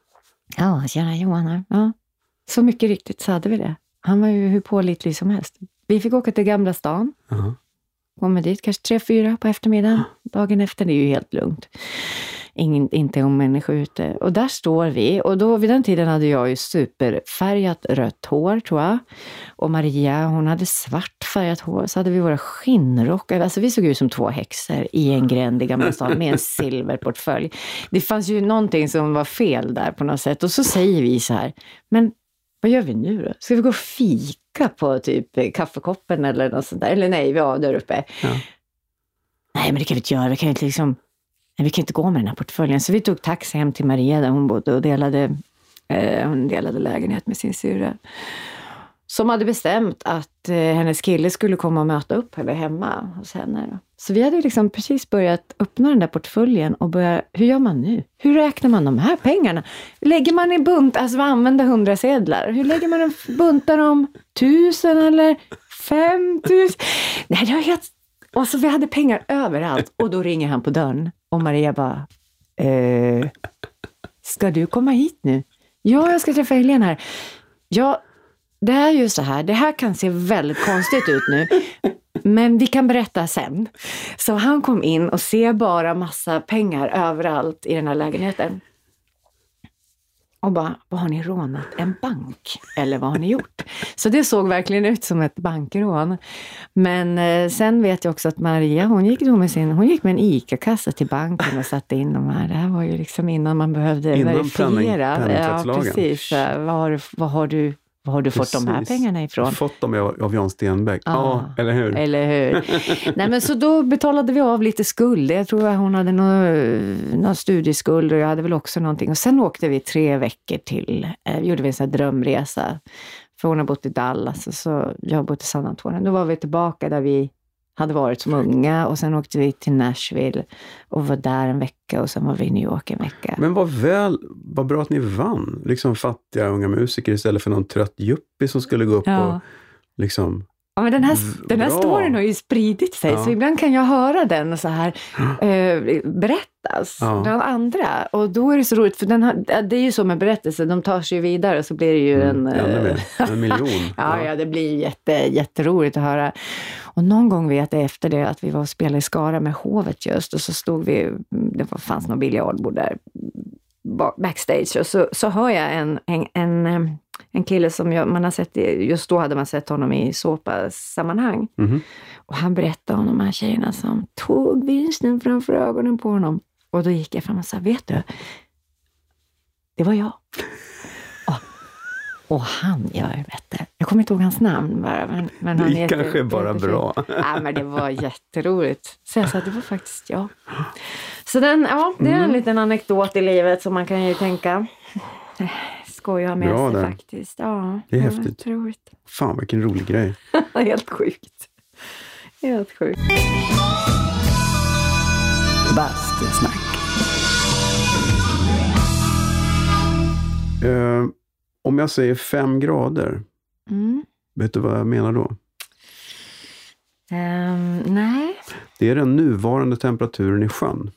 Speaker 1: Ja, tjena Johan här. Ja. Så mycket riktigt så hade vi det. Han var ju hur pålitlig som helst. Vi fick åka till Gamla stan.
Speaker 3: Ja.
Speaker 1: Kommer dit kanske tre, fyra på eftermiddagen. Dagen efter, det är ju helt lugnt. Ingen, inte en människa ute. Och där står vi. Och då, vid den tiden hade jag ju superfärgat rött hår, tror jag. Och Maria, hon hade svart färgat hår. Så hade vi våra skinnrockar. Alltså vi såg ut som två häxor i en gränd i Gamla stan med en silverportfölj. Det fanns ju någonting som var fel där på något sätt. Och så säger vi så här, men vad gör vi nu då? Ska vi gå och fika på typ kaffekoppen eller något sånt där? Eller nej, vi var där uppe.
Speaker 3: Ja.
Speaker 1: Nej, men det kan vi inte göra. Vi kan inte liksom... Nej, vi kan inte gå med den här portföljen. Så vi tog taxi hem till Maria där hon bodde och delade, eh, hon delade lägenhet med sin syrra. Som hade bestämt att eh, hennes kille skulle komma och möta upp henne hemma hos henne. Då. Så vi hade liksom precis börjat öppna den där portföljen och börja, hur gör man nu? Hur räknar man de här pengarna? Lägger man i bunt, alltså vi använder hundra sedlar. Hur lägger man en buntar om tusen eller fem tusen? Nej, det var helt... Och så vi hade pengar överallt och då ringer han på dörren och Maria bara, eh, ska du komma hit nu? Ja, jag ska träffa Helene här. Ja, det är ju så här, det här kan se väldigt konstigt ut nu, men vi kan berätta sen. Så han kom in och ser bara massa pengar överallt i den här lägenheten. Och bara, vad har ni rånat? En bank? Eller vad har ni gjort? Så det såg verkligen ut som ett bankrån. Men eh, sen vet jag också att Maria, hon gick, med sin, hon gick med en ICA-kassa till banken och satte in de här. Det här var ju liksom innan man behövde
Speaker 3: Innan
Speaker 1: verifiera.
Speaker 3: penning-
Speaker 1: ja, precis. Vad har, vad har du, vad har du fått de här
Speaker 3: Precis.
Speaker 1: pengarna ifrån?
Speaker 3: fått dem av, av Jan Stenbeck. Ja, eller hur?
Speaker 1: Eller hur? Nej, men så då betalade vi av lite skulder. Jag tror att hon hade någon, någon studieskuld och jag hade väl också någonting. Och sen åkte vi tre veckor till, eh, gjorde vi en sån här drömresa. För hon har bott i Dallas och så jag har bott i San Antonio. Då var vi tillbaka där vi hade varit som unga och sen åkte vi till Nashville och var där en vecka och sen var vi i New York en vecka.
Speaker 3: Men vad väl, vad bra att ni vann. Liksom fattiga unga musiker istället för någon trött yuppie som skulle gå upp
Speaker 1: Ja.
Speaker 3: och liksom...
Speaker 1: Ja, men den här, den här
Speaker 3: bra.
Speaker 1: storyn har ju spridit sig,
Speaker 3: Ja.
Speaker 1: så ibland kan jag höra den så här eh, berättas
Speaker 3: Ja.
Speaker 1: bland andra. Och då är det så roligt, för den har, det är ju så med berättelser, de tar sig vidare och så blir det ju en...
Speaker 3: Mm, ännu
Speaker 1: eh,
Speaker 3: mer. En miljon.
Speaker 1: Ja, ja, det blir jätte, jätteroligt att höra. Och någon gång vet jag efter det att vi var och spelade i Skara med Hovet just och så stod vi, det fanns någon biljardbord där ba- backstage och så, så hör jag en, en, en, en kille som jag, man har sett, just då hade man sett honom i såpasammanhang.
Speaker 3: Mhm.
Speaker 1: Och han berättade om de här tjejerna som tog vinsten framför ögonen på honom. Och då gick jag fram och sa, vet du, det var jag. Och, han gör bättre. Jag kommer inte ihåg hans namn bara. Men, men han
Speaker 3: Det
Speaker 1: heter-
Speaker 3: kanske är bara
Speaker 1: heter-
Speaker 3: bra.
Speaker 1: Ja, men det var jätteroligt. Så jag sa, det var faktiskt jag. Så den, ja, det är
Speaker 3: Mm.
Speaker 1: en liten anekdot i livet som man kan ju tänka skoj att ha med
Speaker 3: Bra
Speaker 1: sig
Speaker 3: där.
Speaker 1: faktiskt. Ja,
Speaker 3: Det är häftigt.
Speaker 1: Otroligt.
Speaker 3: Fan vilken rolig grej.
Speaker 1: Helt sjukt. Helt sjukt.
Speaker 3: Bastusnack. Eh, om jag säger fem grader,
Speaker 1: Mm.
Speaker 3: vet du vad jag menar då?
Speaker 1: Ehm, nej.
Speaker 3: Det är den nuvarande temperaturen i sjön.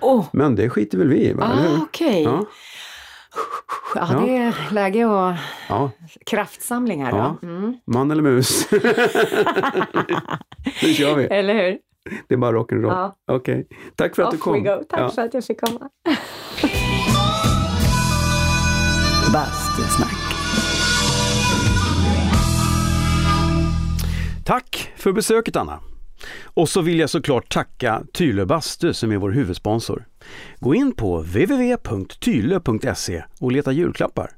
Speaker 1: Åh,
Speaker 3: Men det skiter väl vi i, va?
Speaker 1: ah,
Speaker 3: hur?
Speaker 1: okej.
Speaker 3: Ja,
Speaker 1: Ja, det är läge och
Speaker 3: ja,
Speaker 1: kraftsamling här
Speaker 3: Ja.
Speaker 1: då. Mm.
Speaker 3: man eller mus. nu kör vi.
Speaker 1: Eller hur?
Speaker 3: Det är bara rock'n'roll.
Speaker 1: Ja.
Speaker 3: Okej. Tack för att du
Speaker 1: Off
Speaker 3: kom.
Speaker 1: we go. Tack
Speaker 3: Ja.
Speaker 1: för att jag fick komma
Speaker 3: eftersnack. Tack för besöket Anna. Och så vill jag såklart tacka Tylö Bastu som är vår huvudsponsor. Gå in på www.tylö.se och leta julklappar.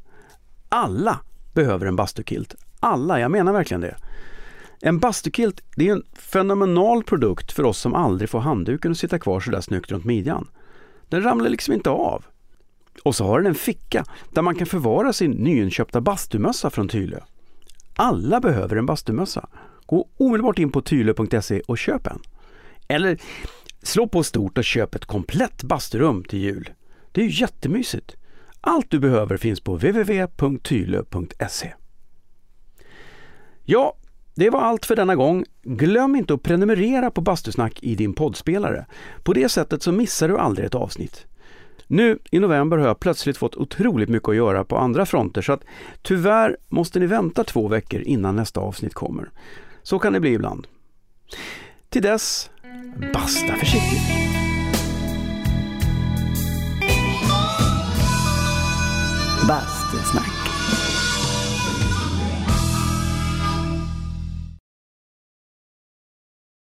Speaker 3: Alla behöver en bastukilt. Alla, jag menar verkligen det. En bastukilt, det är en fenomenal produkt för oss som aldrig får handduken att sitta kvar sådär snyggt runt midjan. Den ramlar liksom inte av. Och så har den en ficka där man kan förvara sin nyinköpta bastumössa från Tylö. Alla behöver en bastumössa. Gå omedelbart in på tylö.se och köp en. Eller slå på stort och köp ett komplett basturum till jul. Det är ju jättemysigt. Allt du behöver finns på www.tylö.se. Ja, det var allt för denna gång. Glöm inte att prenumerera på Bastusnack i din poddspelare. På det sättet så missar du aldrig ett avsnitt. Nu i november har jag plötsligt fått otroligt mycket att göra på andra fronter så att tyvärr måste ni vänta två veckor innan nästa avsnitt kommer. Så kan det bli ibland. Till dess, basta försiktigt!
Speaker 2: Bastusnack.